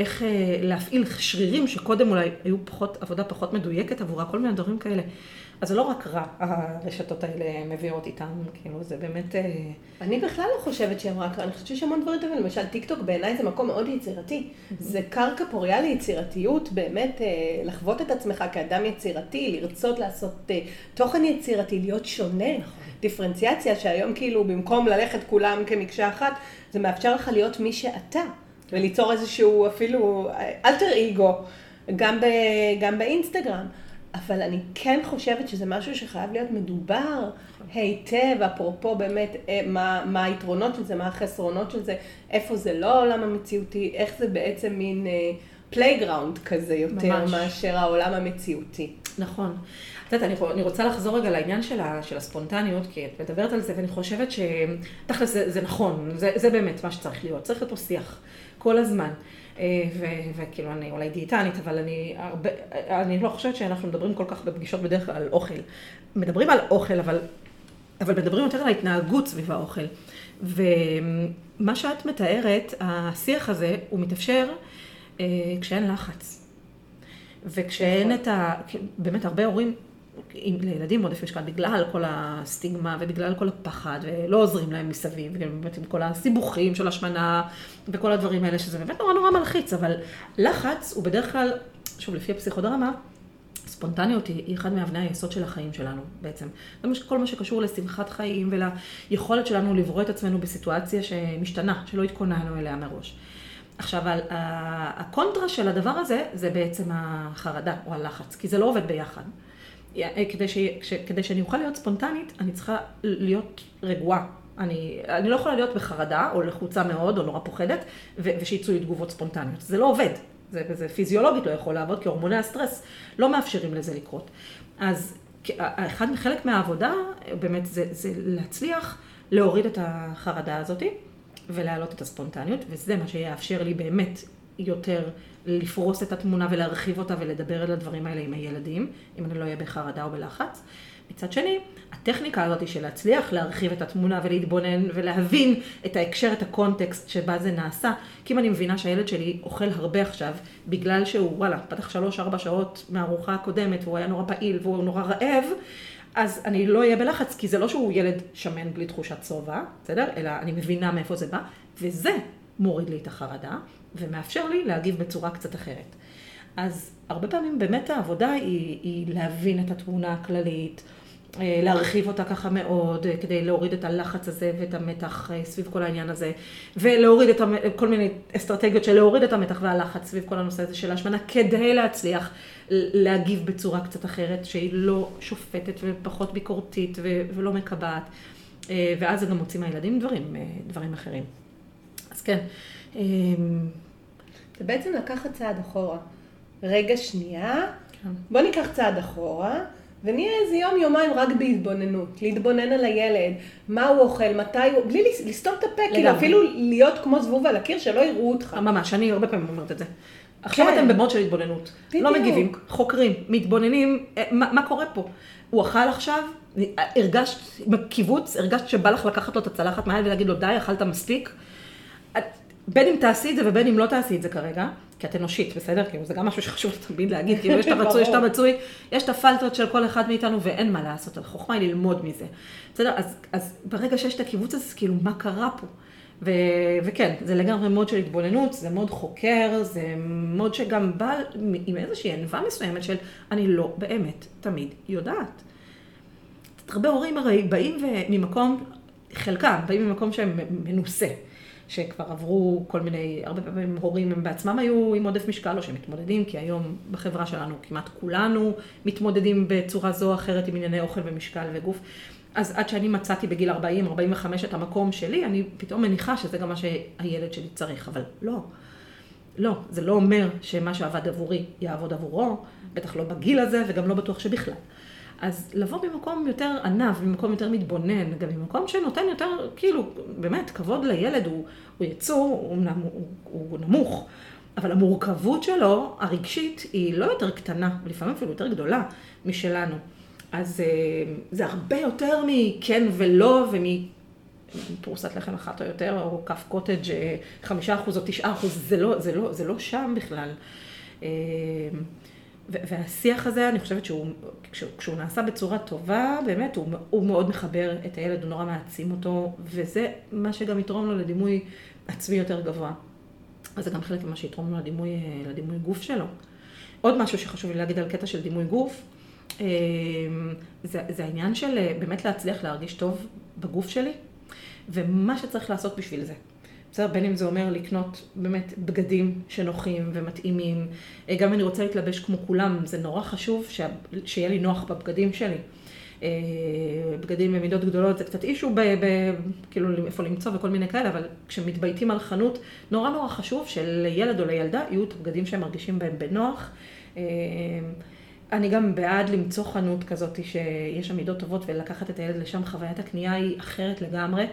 איך אה, להפעיל שרירים שקודם אולי היו פחות, עבודה פחות מדויקת עבורה, כל מיני דברים כאלה. אז זה לא רק רע, הרשתות האלה מביאות איתן, כאילו זה באמת... אה, אני בכלל לא חושבת שהן רק רע, אני חושבת שיש המון דברים טובים, למשל טיק טוק בעיניי זה מקום מאוד יצירתי. זה קרקע פוריה ליצירתיות, באמת אה, לחוות את עצמך כאדם יצירתי, לרצות לעשות תוכן יצירתי, להיות שונה. נכון. דיפרנציאציה שהיום כאילו במקום ללכת כולם כמקשה אחת, זה מאפשר לך להיות מי שאתה. וליצור איזשהו אפילו אלטר אגו, גם, ב, גם באינסטגרם. אבל אני כן חושבת שזה משהו שחייב להיות מדובר היטב, אפרופו באמת אה, מה, מה היתרונות של זה, מה החסרונות של זה, איפה זה לא העולם המציאותי, איך זה בעצם מין playground אה, כזה יותר ממש. מאשר העולם המציאותי. נכון. את יודעת, אני, אני רוצה לחזור רגע לעניין של, ה, של הספונטניות, כי את מדברת על זה, ואני חושבת שתכל'ס זה, זה נכון, זה, זה באמת מה שצריך להיות, צריך להיות פה שיח. כל הזמן. אה, וכאילו, אני אולי דיאטנית, אבל אני הרבה, אני לא חושבת שאנחנו מדברים כל כך בפגישות בדרך כלל על אוכל. מדברים על אוכל, אבל, אבל מדברים יותר על ההתנהגות סביב האוכל. ומה שאת מתארת, השיח הזה, הוא מתאפשר אה, כשאין לחץ. וכשאין נכון. את ה... באמת, הרבה הורים לילדים עודף משקל בגלל כל הסטיגמה ובגלל כל הפחד, ולא עוזרים להם מסביב, ובאמת עם כל הסיבוכים של השמנה וכל הדברים האלה, שזה באמת נורא נורא מלחיץ, אבל לחץ הוא בדרך כלל, שוב, לפי הפסיכודרמה, ספונטניות היא, אחד מאבני היסוד של החיים שלנו בעצם. זה כל מה שקשור לשמחת חיים וליכולת שלנו לברוא את עצמנו בסיטואציה שמשתנה, שלא התכוננו אליה מראש. עכשיו, הקונטרה של הדבר הזה, זה בעצם החרדה או הלחץ, כי זה לא עובד ביחד. אה, כדי, ש, כדי שאני אוכל להיות ספונטנית, אני צריכה להיות רגועה. אני, אני לא יכולה להיות בחרדה, או לחוצה מאוד, או נורא פוחדת, ו, ושיצאו לי תגובות ספונטניות. זה לא עובד. זה, זה פיזיולוגית לא יכול לעבוד, כי הורמוני הסטרס לא מאפשרים לזה לקרות. אז אחד, חלק מהעבודה, באמת, זה, זה להצליח להוריד את החרדה הזאתי, ולהעלות את הספונטניות, וזה מה שיאפשר לי באמת יותר לפרוס את התמונה ולהרחיב אותה ולדבר על הדברים האלה עם הילדים, אם אני לא אהיה בחרדה או בלחץ. מצד שני, הטכניקה הזאת של להצליח להרחיב את התמונה ולהתבונן ולהבין את ההקשר, את הקונטקסט שבה זה נעשה, כי אם אני מבינה שהילד שלי אוכל הרבה עכשיו, בגלל שהוא, וואלה, פתח שלוש-ארבע שעות מהארוחה הקודמת והוא היה נורא פעיל והוא נורא רעב, אז אני לא אהיה בלחץ, כי זה לא שהוא ילד שמן בלי תחושת שובע, בסדר? אלא אני מבינה מאיפה זה בא, וזה מוריד לי את החרדה. ומאפשר לי להגיב בצורה קצת אחרת. אז הרבה פעמים באמת העבודה היא, היא להבין את התמונה הכללית, אה, להרחיב אותה ככה מאוד, אה, כדי להוריד את הלחץ הזה ואת המתח אה, סביב כל העניין הזה, ולהוריד את המ... כל מיני אסטרטגיות של להוריד את המתח והלחץ סביב כל הנושא הזה של ההשמנה, כדי להצליח להגיב בצורה קצת אחרת, שהיא לא שופטת ופחות ביקורתית ו... ולא מקבעת, ואז זה גם מוציא מהילדים דברים, דברים אחרים. אז כן. אמ, זה בעצם לקחת צעד אחורה. רגע שנייה, כן. בוא ניקח צעד אחורה, ונהיה איזה יום יומיים רק בהתבוננות, להתבונן על הילד, מה הוא אוכל, מתי הוא, בלי לסתום את הפה, כאילו אפילו להיות כמו זבוב על הקיר, שלא יראו אותך. ממש, אני הרבה פעמים אומרת את זה. עכשיו כן. אתם במוד של התבוננות, בדיוק. לא מגיבים, חוקרים, מתבוננים, אה, מה, מה קורה פה? הוא אכל עכשיו, הרגשת, בקיבוץ, הרגשת שבא לך לקחת לו את הצלחת מהיד ולהגיד לו, די, אכלת מספיק. בין אם תעשי את זה ובין אם לא תעשי את זה כרגע, כי את אנושית, בסדר? כאילו זה גם משהו שחשוב תמיד להגיד, כאילו יש את הרצוי, יש את המצוי, יש את הפלטות של כל אחד מאיתנו ואין מה לעשות, החוכמה היא ללמוד מזה. בסדר? אז, אז ברגע שיש את הקיבוץ הזה, כאילו מה קרה פה? ו, וכן, זה לגמרי מוד של התבוננות, זה מוד חוקר, זה מוד שגם בא עם איזושהי ענווה מסוימת של אני לא באמת תמיד יודעת. הרבה הורים הרי באים ממקום, חלקם באים ממקום שהם מנוסה. שכבר עברו כל מיני, הרבה פעמים הורים הם בעצמם היו עם עודף משקל או שהם מתמודדים, כי היום בחברה שלנו כמעט כולנו מתמודדים בצורה זו או אחרת עם ענייני אוכל ומשקל וגוף. אז עד שאני מצאתי בגיל 40-45 את המקום שלי, אני פתאום מניחה שזה גם מה שהילד שלי צריך, אבל לא. לא, זה לא אומר שמה שעבד עבורי יעבוד עבורו, בטח לא בגיל הזה וגם לא בטוח שבכלל. אז לבוא ממקום יותר ענב, ממקום יותר מתבונן, גם ממקום שנותן יותר, כאילו, באמת, כבוד לילד, הוא, הוא יצור, הוא, הוא, הוא נמוך, אבל המורכבות שלו, הרגשית, היא לא יותר קטנה, לפעמים אפילו יותר גדולה משלנו. אז אה, זה הרבה יותר מכן ולא ומפרוסת לחם אחת או יותר, או כף קוטג' אה, חמישה אחוז או תשעה אחוז, זה לא, זה, לא, זה לא שם בכלל. אה, והשיח הזה, אני חושבת שהוא, כשהוא נעשה בצורה טובה, באמת, הוא, הוא מאוד מחבר את הילד, הוא נורא מעצים אותו, וזה מה שגם יתרום לו לדימוי עצמי יותר גבוה. אז זה גם חלק ממה שיתרום לו לדימוי, לדימוי גוף שלו. עוד משהו שחשוב לי להגיד על קטע של דימוי גוף, אמ, זה, זה העניין של אה, באמת להצליח להרגיש טוב בגוף שלי, ומה שצריך לעשות בשביל זה. בסדר, בין אם זה אומר לקנות באמת בגדים שנוחים ומתאימים. אה, גם אני רוצה להתלבש כמו כולם, זה נורא חשוב ש... שיהיה לי נוח בבגדים שלי. אה, בגדים במידות גדולות זה קצת אישו, ב... ב... כאילו איפה למצוא וכל מיני כאלה, אבל כשמתבייתים על חנות, נורא נורא חשוב שלילד או לילדה יהיו את הבגדים שהם מרגישים בהם בנוח. אני גם בעד למצוא חנות כזאת שיש שם מידות טובות ולקחת את הילד לשם, חוויית הקנייה היא אחרת לגמרי.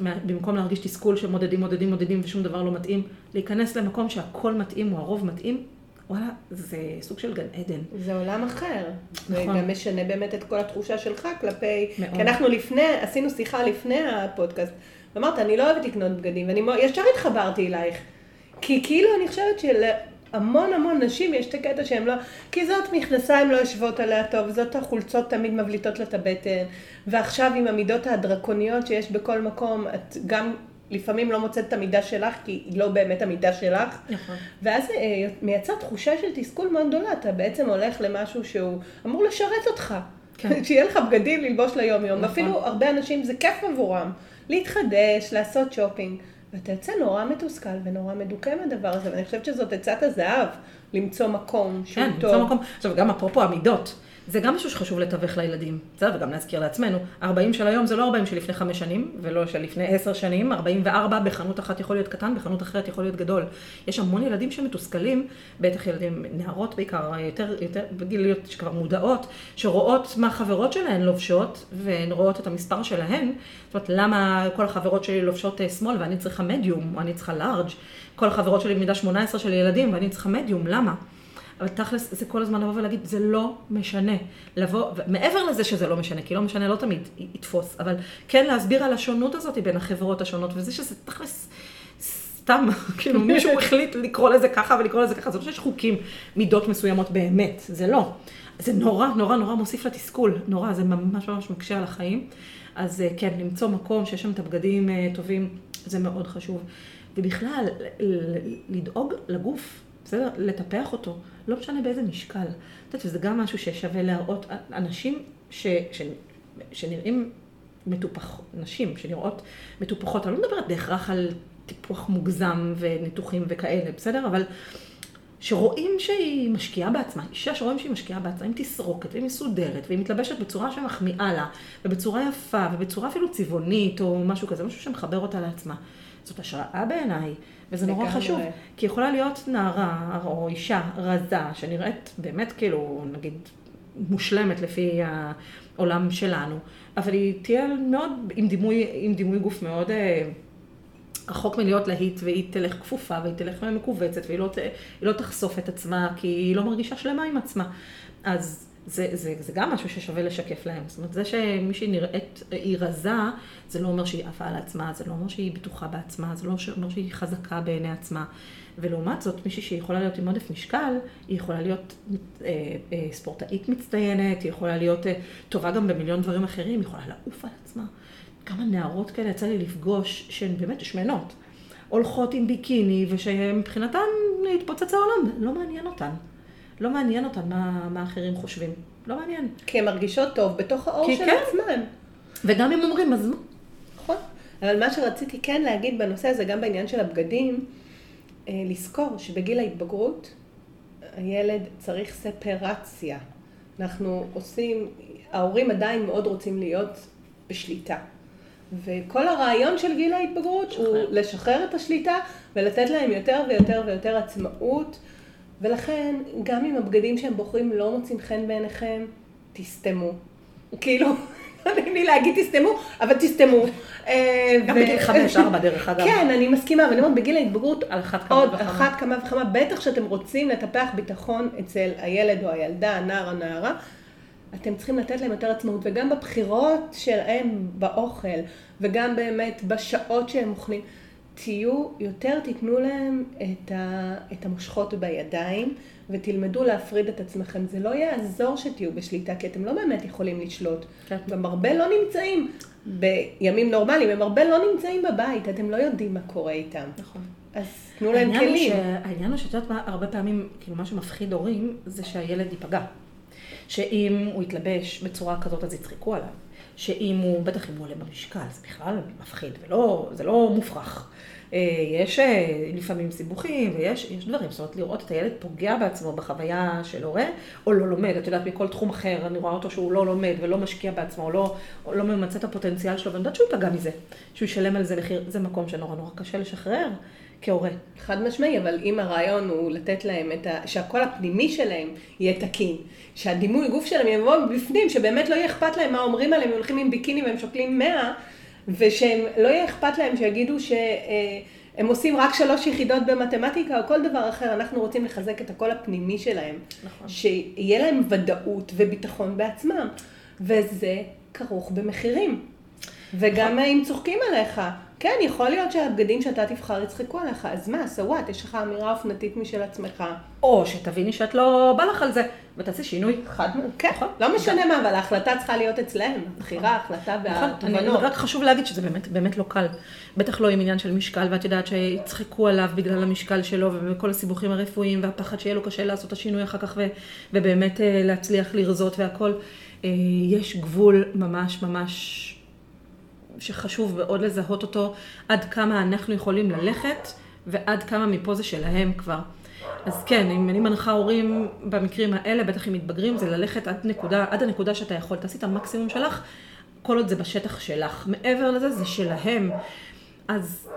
במקום להרגיש תסכול שמודדים, מודדים, מודדים ושום דבר לא מתאים, להיכנס למקום שהכל מתאים או הרוב מתאים, וואלה, זה סוג של גן עדן. זה עולם אחר. נכון. וגם משנה באמת את כל התחושה שלך כלפי... מאוד. כי אנחנו לפני, עשינו שיחה לפני הפודקאסט, ואמרת, אני לא אוהבת לקנות בגדים, ואני ישר התחברתי אלייך. כי כאילו אני חושבת של... המון המון נשים יש את הקטע שהן לא, כי זאת מכנסיים לא יושבות עליה טוב, זאת החולצות תמיד מבליטות לה את הבטן, ועכשיו עם המידות הדרקוניות שיש בכל מקום, את גם לפעמים לא מוצאת את המידה שלך, כי היא לא באמת המידה שלך. נכון. ואז אה, מייצר תחושה של תסכול מאוד גדולה, אתה בעצם הולך למשהו שהוא אמור לשרת אותך. כן. שיהיה לך בגדים ללבוש ליום-יום, נכון. ואפילו הרבה אנשים זה כיף עבורם, להתחדש, לעשות שופינג. ואתה יוצא נורא מתוסכל ונורא מדוכא מהדבר הזה, ואני חושבת שזאת עצת הזהב, למצוא מקום שהוא כן, טוב. כן, למצוא מקום. עכשיו, גם אפרופו המידות. זה גם משהו שחשוב לתווך לילדים, בסדר? וגם להזכיר לעצמנו. 40 של היום זה לא 40 של לפני 5 שנים, ולא של לפני 10 שנים. 44 בחנות אחת יכול להיות קטן, בחנות אחרת יכול להיות גדול. יש המון ילדים שמתוסכלים, בטח ילדים, נערות בעיקר, יותר, יותר בגיליות שכבר מודעות, שרואות מה החברות שלהן לובשות, והן רואות את המספר שלהן. זאת אומרת, למה כל החברות שלי לובשות אה, שמאל ואני צריכה מדיום, או אני צריכה לארג'. כל החברות שלי מידה 18 של ילדים ואני צריכה מדיום, למה? אבל תכלס זה כל הזמן לבוא ולהגיד, זה לא משנה. לבוא, מעבר לזה שזה לא משנה, כי לא משנה לא תמיד יתפוס, אבל כן להסביר על השונות הזאת בין החברות השונות, וזה שזה תכלס... סתם, כאילו מישהו החליט לקרוא לזה ככה ולקרוא לזה ככה, זה לא שיש חוקים, מידות מסוימות באמת, זה לא. זה נורא, נורא, נורא מוסיף לתסכול, נורא, זה ממש ממש מקשה על החיים. אז אה, כן, למצוא מקום שיש שם את הבגדים אה, טובים, זה מאוד חשוב. ובכלל, לדאוג לגוף, בסדר? לטפח אותו, לא משנה באיזה משקל. את יודעת, וזה גם משהו ששווה להראות, אנשים ש, ש, שנראים מטופח, נשים שנראות מטופחות, אני לא מדברת בהכרח על טיפוח מוגזם וניתוחים וכאלה, בסדר? אבל שרואים שהיא משקיעה בעצמה, אישה שרואים שהיא משקיעה בעצמה, היא תסרוקת והיא מסודרת והיא מתלבשת בצורה שמחמיאה לה ובצורה יפה ובצורה אפילו צבעונית או משהו כזה, משהו שמחבר אותה לעצמה. זאת השראה בעיניי. וזה נורא חשוב, כי יכולה להיות נערה או אישה רזה, שנראית באמת כאילו, נגיד, מושלמת לפי העולם שלנו, אבל היא תהיה מאוד, עם דימוי, עם דימוי גוף מאוד אה, רחוק מלהיות להיט, והיא תלך כפופה, והיא תלך מכווצת, והיא לא, לא תחשוף את עצמה, כי היא לא מרגישה שלמה עם עצמה. אז זה, זה, זה גם משהו ששווה לשקף להם. זאת אומרת, זה שמישהי נראית, היא רזה, זה לא אומר שהיא עפה על עצמה, זה לא אומר שהיא בטוחה בעצמה, זה לא אומר שהיא חזקה בעיני עצמה. ולעומת זאת, מישהי שיכולה להיות עם עודף משקל, היא יכולה להיות אה, אה, ספורטאית מצטיינת, היא יכולה להיות אה, טובה גם במיליון דברים אחרים, היא יכולה לעוף על עצמה. כמה נערות כאלה יצא לי לפגוש, שהן באמת שמנות, הולכות עם ביקיני, ושמבחינתן התפוצץ העולם, לא מעניין אותן. לא מעניין אותן מה, מה אחרים חושבים. לא מעניין. כי הן מרגישות טוב בתוך האור של כן. עצמן. וגם אם אומרים, אז מה? נכון. אבל מה שרציתי כן להגיד בנושא הזה, גם בעניין של הבגדים, אה, לזכור שבגיל ההתבגרות הילד צריך ספרציה. אנחנו עושים, ההורים עדיין מאוד רוצים להיות בשליטה. וכל הרעיון של גיל ההתבגרות שחרר. הוא לשחרר את השליטה ולתת להם יותר ויותר ויותר עצמאות. ולכן, גם אם הבגדים שהם בוחרים לא מוצאים חן בעיניכם, תסתמו. כאילו, לא נעים לי להגיד תסתמו, אבל תסתמו. אה, גם בגיל חמש, ארבע דרך אגב. כן, אני מסכימה, ואני אומרת, בגיל ההתבגרות, על אחת כמה וחמה. עוד אחת כמה וכמה, בטח שאתם רוצים לטפח ביטחון אצל הילד או הילדה, הנער, הנערה, אתם צריכים לתת להם יותר עצמאות, וגם בבחירות שלהם באוכל, וגם באמת בשעות שהם אוכלים. תהיו יותר, תיתנו להם את, ה, את המושכות בידיים ותלמדו להפריד את עצמכם. זה לא יעזור שתהיו בשליטה, כי אתם לא באמת יכולים לשלוט. כן. גם הרבה לא נמצאים בימים נורמליים, הם הרבה לא נמצאים בבית, אתם לא יודעים מה קורה איתם. נכון. אז תנו להם כלים. העניין הוא שאת יודעת מה, הרבה פעמים, כאילו מה שמפחיד הורים, זה שהילד ייפגע. שאם הוא יתלבש בצורה כזאת אז יצחקו עליו. שאם הוא, בטח אם הוא עולה במשקל, זה בכלל מפחיד, ולא, זה לא מופרך. אה, יש אה, לפעמים סיבוכים ויש דברים, זאת אומרת לראות את הילד פוגע בעצמו בחוויה של הורה, או לא לומד, את יודעת, מכל תחום אחר, אני רואה אותו שהוא לא לומד ולא משקיע בעצמו, או לא, או לא ממצה את הפוטנציאל שלו, ואני יודעת שהוא ייפגע מזה, שהוא ישלם על זה מחיר, זה מקום שנורא נורא קשה לשחרר. כהורה. חד משמעי, אבל אם הרעיון הוא לתת להם את ה... שהקול הפנימי שלהם יהיה תקין, שהדימוי גוף שלהם יבוא בפנים, שבאמת לא יהיה אכפת להם מה אומרים עליהם, הם הולכים עם ביקיני והם שוקלים 100, ושהם לא יהיה אכפת להם שיגידו שהם אה, עושים רק שלוש יחידות במתמטיקה או כל דבר אחר, אנחנו רוצים לחזק את הקול הפנימי שלהם. נכון. שיהיה להם ודאות וביטחון בעצמם, וזה כרוך במחירים. וגם נכון. אם צוחקים עליך, כן, יכול להיות שהבגדים שאתה תבחר יצחקו עליך, אז מה, so what? יש לך אמירה אופנתית משל עצמך. או שתביני שאת לא בא לך על זה, ותעשי שינוי. חד כן, נכון. לא משנה מה, אבל ההחלטה צריכה להיות אצלם. הבחירה, נכון. ההחלטה והתובנות. רק חשוב להגיד שזה באמת, באמת לא קל. בטח לא עם עניין של משקל, ואת יודעת שיצחקו עליו בגלל המשקל שלו, וכל הסיבוכים הרפואיים, והפחד שיהיה לו קשה לעשות את השינוי אחר כך, ובאמת אה, להצליח לרזות והכל. אה, יש גבול ממש ממש שחשוב מאוד לזהות אותו, עד כמה אנחנו יכולים ללכת, ועד כמה מפה זה שלהם כבר. אז כן, אם אני מנחה הורים במקרים האלה, בטח אם מתבגרים, זה ללכת עד נקודה, עד הנקודה שאתה יכול. תעשי את המקסימום שלך, כל עוד זה בשטח שלך. מעבר לזה, זה שלהם. אז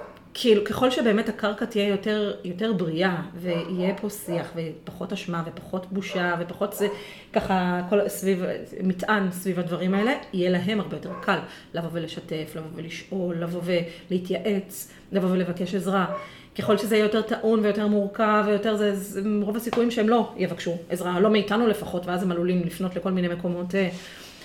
כאילו, ככל שבאמת הקרקע תהיה יותר, יותר בריאה, ויהיה פה שיח, ופחות אשמה, ופחות בושה, ופחות זה, ככה, כל, סביב, מטען סביב הדברים האלה, יהיה להם הרבה יותר קל לבוא ולשתף, לבוא ולשאול, לבוא ולהתייעץ, לבוא ולבקש עזרה. ככל שזה יהיה יותר טעון ויותר מורכב ויותר זה, זה רוב הסיכויים שהם לא יבקשו עזרה, לא מאיתנו לפחות, ואז הם עלולים לפנות לכל מיני מקומות אה,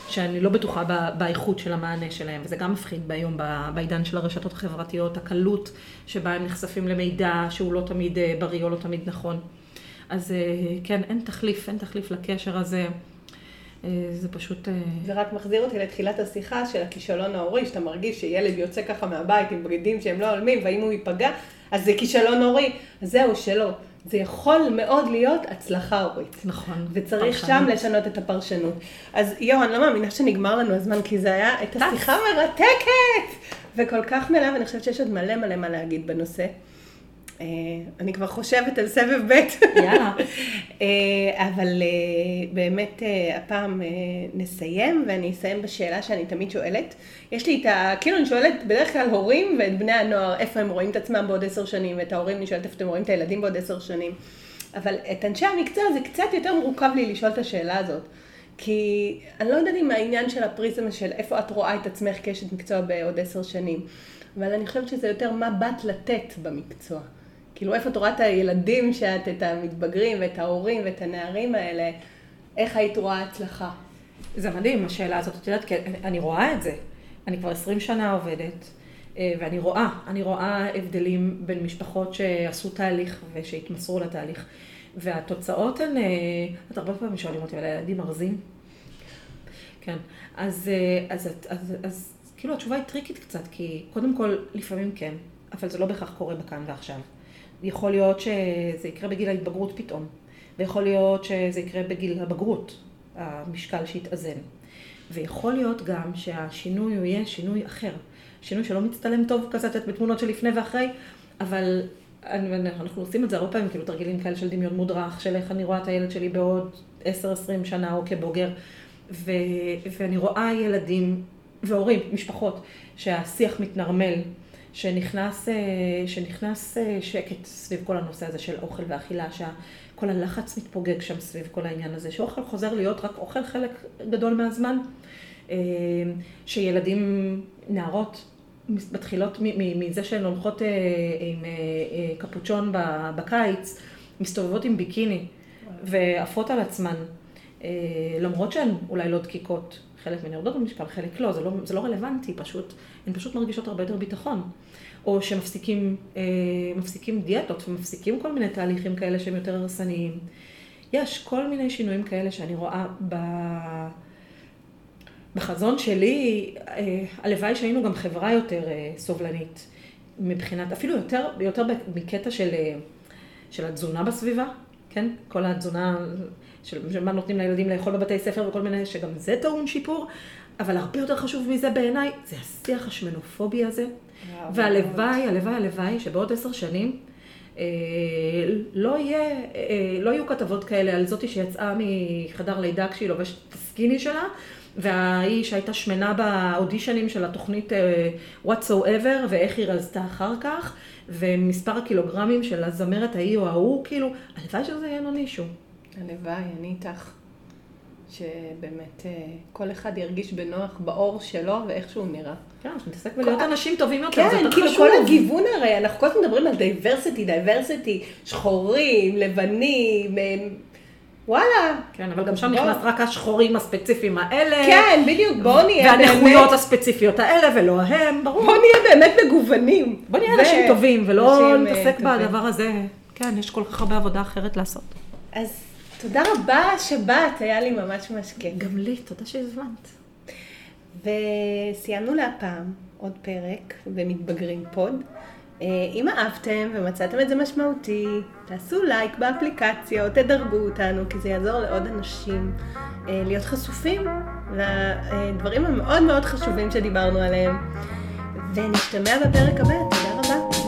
שאני לא בטוחה באיכות של המענה שלהם, וזה גם מפחיד היום בעידן של הרשתות החברתיות, הקלות שבה הם נחשפים למידע שהוא לא תמיד אה, בריא או לא תמיד נכון. אז אה, כן, אין תחליף, אין תחליף לקשר הזה. אה, זה פשוט... זה רק מחזיר אותי לתחילת השיחה של הכישלון ההורי, שאתה מרגיש שילד יוצא ככה מהבית עם בגדים שהם לא הולמים, והאם הוא ייפגע, אז זה כישלון הורי. אז זהו, שלא. זה יכול מאוד להיות הצלחה הורית. נכון. וצריך פרשנות. שם לשנות את הפרשנות. אז יואו, אני לא מאמינה שנגמר לנו הזמן, כי זה היה את השיחה מרתקת! וכל כך מלאה, ואני חושבת שיש עוד מלא מלא מה להגיד בנושא. אה, אני כבר חושבת על סבב ב'. יאללה. אה, אבל אה, באמת הפעם נסיים, ואני אסיים בשאלה שאני תמיד שואלת. יש לי את ה... כאילו אני שואלת בדרך כלל הורים ואת בני הנוער, איפה הם רואים את עצמם בעוד עשר שנים, ואת ההורים אני שואלת איפה אתם רואים את הילדים בעוד עשר שנים. אבל את אנשי המקצוע זה קצת יותר מורכב לי לשאול את השאלה הזאת. כי אני לא יודעת אם העניין של הפריזמה של איפה את רואה את עצמך כאשת מקצוע בעוד עשר שנים. אבל אני חושבת שזה יותר מה באת לתת במקצוע. כאילו, איפה את רואה את הילדים שאת, את המתבגרים ואת ההורים ואת הנערים האלה, איך היית רואה הצלחה? זה מדהים, השאלה הזאת. את יודעת, כי אני רואה את זה. אני כבר 20 שנה עובדת, אה, ואני רואה, אני רואה הבדלים בין משפחות שעשו תהליך ושהתמסרו לתהליך. והתוצאות הן, אה, את הרבה פעמים שואלים אותי, אבל הילדים ארזים? כן. אז, אה, אז, אז, אז, אז כאילו התשובה היא טריקית קצת, כי קודם כל, לפעמים כן, אבל זה לא בהכרח קורה בכאן ועכשיו. יכול להיות שזה יקרה בגיל ההתבגרות פתאום, ויכול להיות שזה יקרה בגיל הבגרות, המשקל שיתאזן. ויכול להיות גם שהשינוי הוא יהיה שינוי אחר. שינוי שלא מצטלם טוב כזה, את בתמונות של לפני ואחרי, אבל אנחנו עושים את זה הרבה פעמים, כאילו תרגילים כאלה של דמיון מודרך, של איך אני רואה את הילד שלי בעוד 10-20 שנה או כבוגר, ו, ואני רואה ילדים והורים, משפחות, שהשיח מתנרמל, שנכנס, אה, שנכנס אה, שקט סביב כל הנושא הזה של אוכל ואכילה, שכל הלחץ מתפוגג שם סביב כל העניין הזה, שאוכל חוזר להיות רק אוכל חלק גדול מהזמן, אה, שילדים, נערות, מתחילות מזה שהן הולכות עם קפוצ'ון בקיץ, מסתובבות עם ביקיני ועפות על עצמן, למרות שהן אולי לא דקיקות. חלק מהן יורדות במשקל, חלק לא, זה לא, זה לא רלוונטי, פשוט, הן פשוט מרגישות הרבה יותר ביטחון. או שמפסיקים אה, דיאטות ומפסיקים כל מיני תהליכים כאלה שהם יותר הרסניים. יש כל מיני שינויים כאלה שאני רואה ב... בחזון שלי, אה, הלוואי שהיינו גם חברה יותר אה, סובלנית מבחינת, אפילו יותר, יותר מקטע של, אה, של התזונה בסביבה, כן? כל התזונה של מה נותנים לילדים לאכול בבתי ספר וכל מיני, שגם זה טעון שיפור, אבל הרבה יותר חשוב מזה בעיניי, זה השיח השמנופובי הזה. והלוואי, הלוואי, הלוואי, שבעוד עשר שנים אה, לא, יהיה, אה, לא יהיו כתבות כאלה על זאתי שיצאה מחדר לידה כשהיא לובשת את הסקיני שלה, והאיש שהייתה שמנה באודישנים של התוכנית אה, Whatsoever, ואיך היא רזתה אחר כך, ומספר הקילוגרמים של הזמרת ההיא או ההוא, כאילו, הלוואי שזה יהיה לנו מישהו. הלוואי, אני איתך. שבאמת אה, כל אחד ירגיש בנוח בעור שלו ואיך שהוא נראה. כן, שנתעסק בלהיות אנשים טובים יותר, כן, זה יותר כאילו חשוב. כן, כאילו כל הגיוון הרי, אנחנו כל הזמן מדברים על diversity, diversity, שחורים, לבנים, אה, וואלה. כן, אבל גם שם נכנס רק השחורים הספציפיים האלה. כן, בדיוק, בואו נהיה באמת... והנכויות הספציפיות האלה, ולא הם, ברור. בואו נהיה באמת מגוונים. בואו נהיה אנשים טובים, ולא נתעסק בדבר הזה. כן, יש כל כך הרבה עבודה אחרת לעשות. אז תודה רבה שבאת, היה לי ממש ממש כיף. גם לי, תודה שהזמנת. וסיימנו להפעם עוד פרק במתבגרים פוד. אה, אם אהבתם ומצאתם את זה משמעותי, תעשו לייק באפליקציה או תדרגו אותנו, כי זה יעזור לעוד אנשים אה, להיות חשופים לדברים המאוד מאוד חשובים שדיברנו עליהם. ונשתמע בפרק הבא, תודה רבה.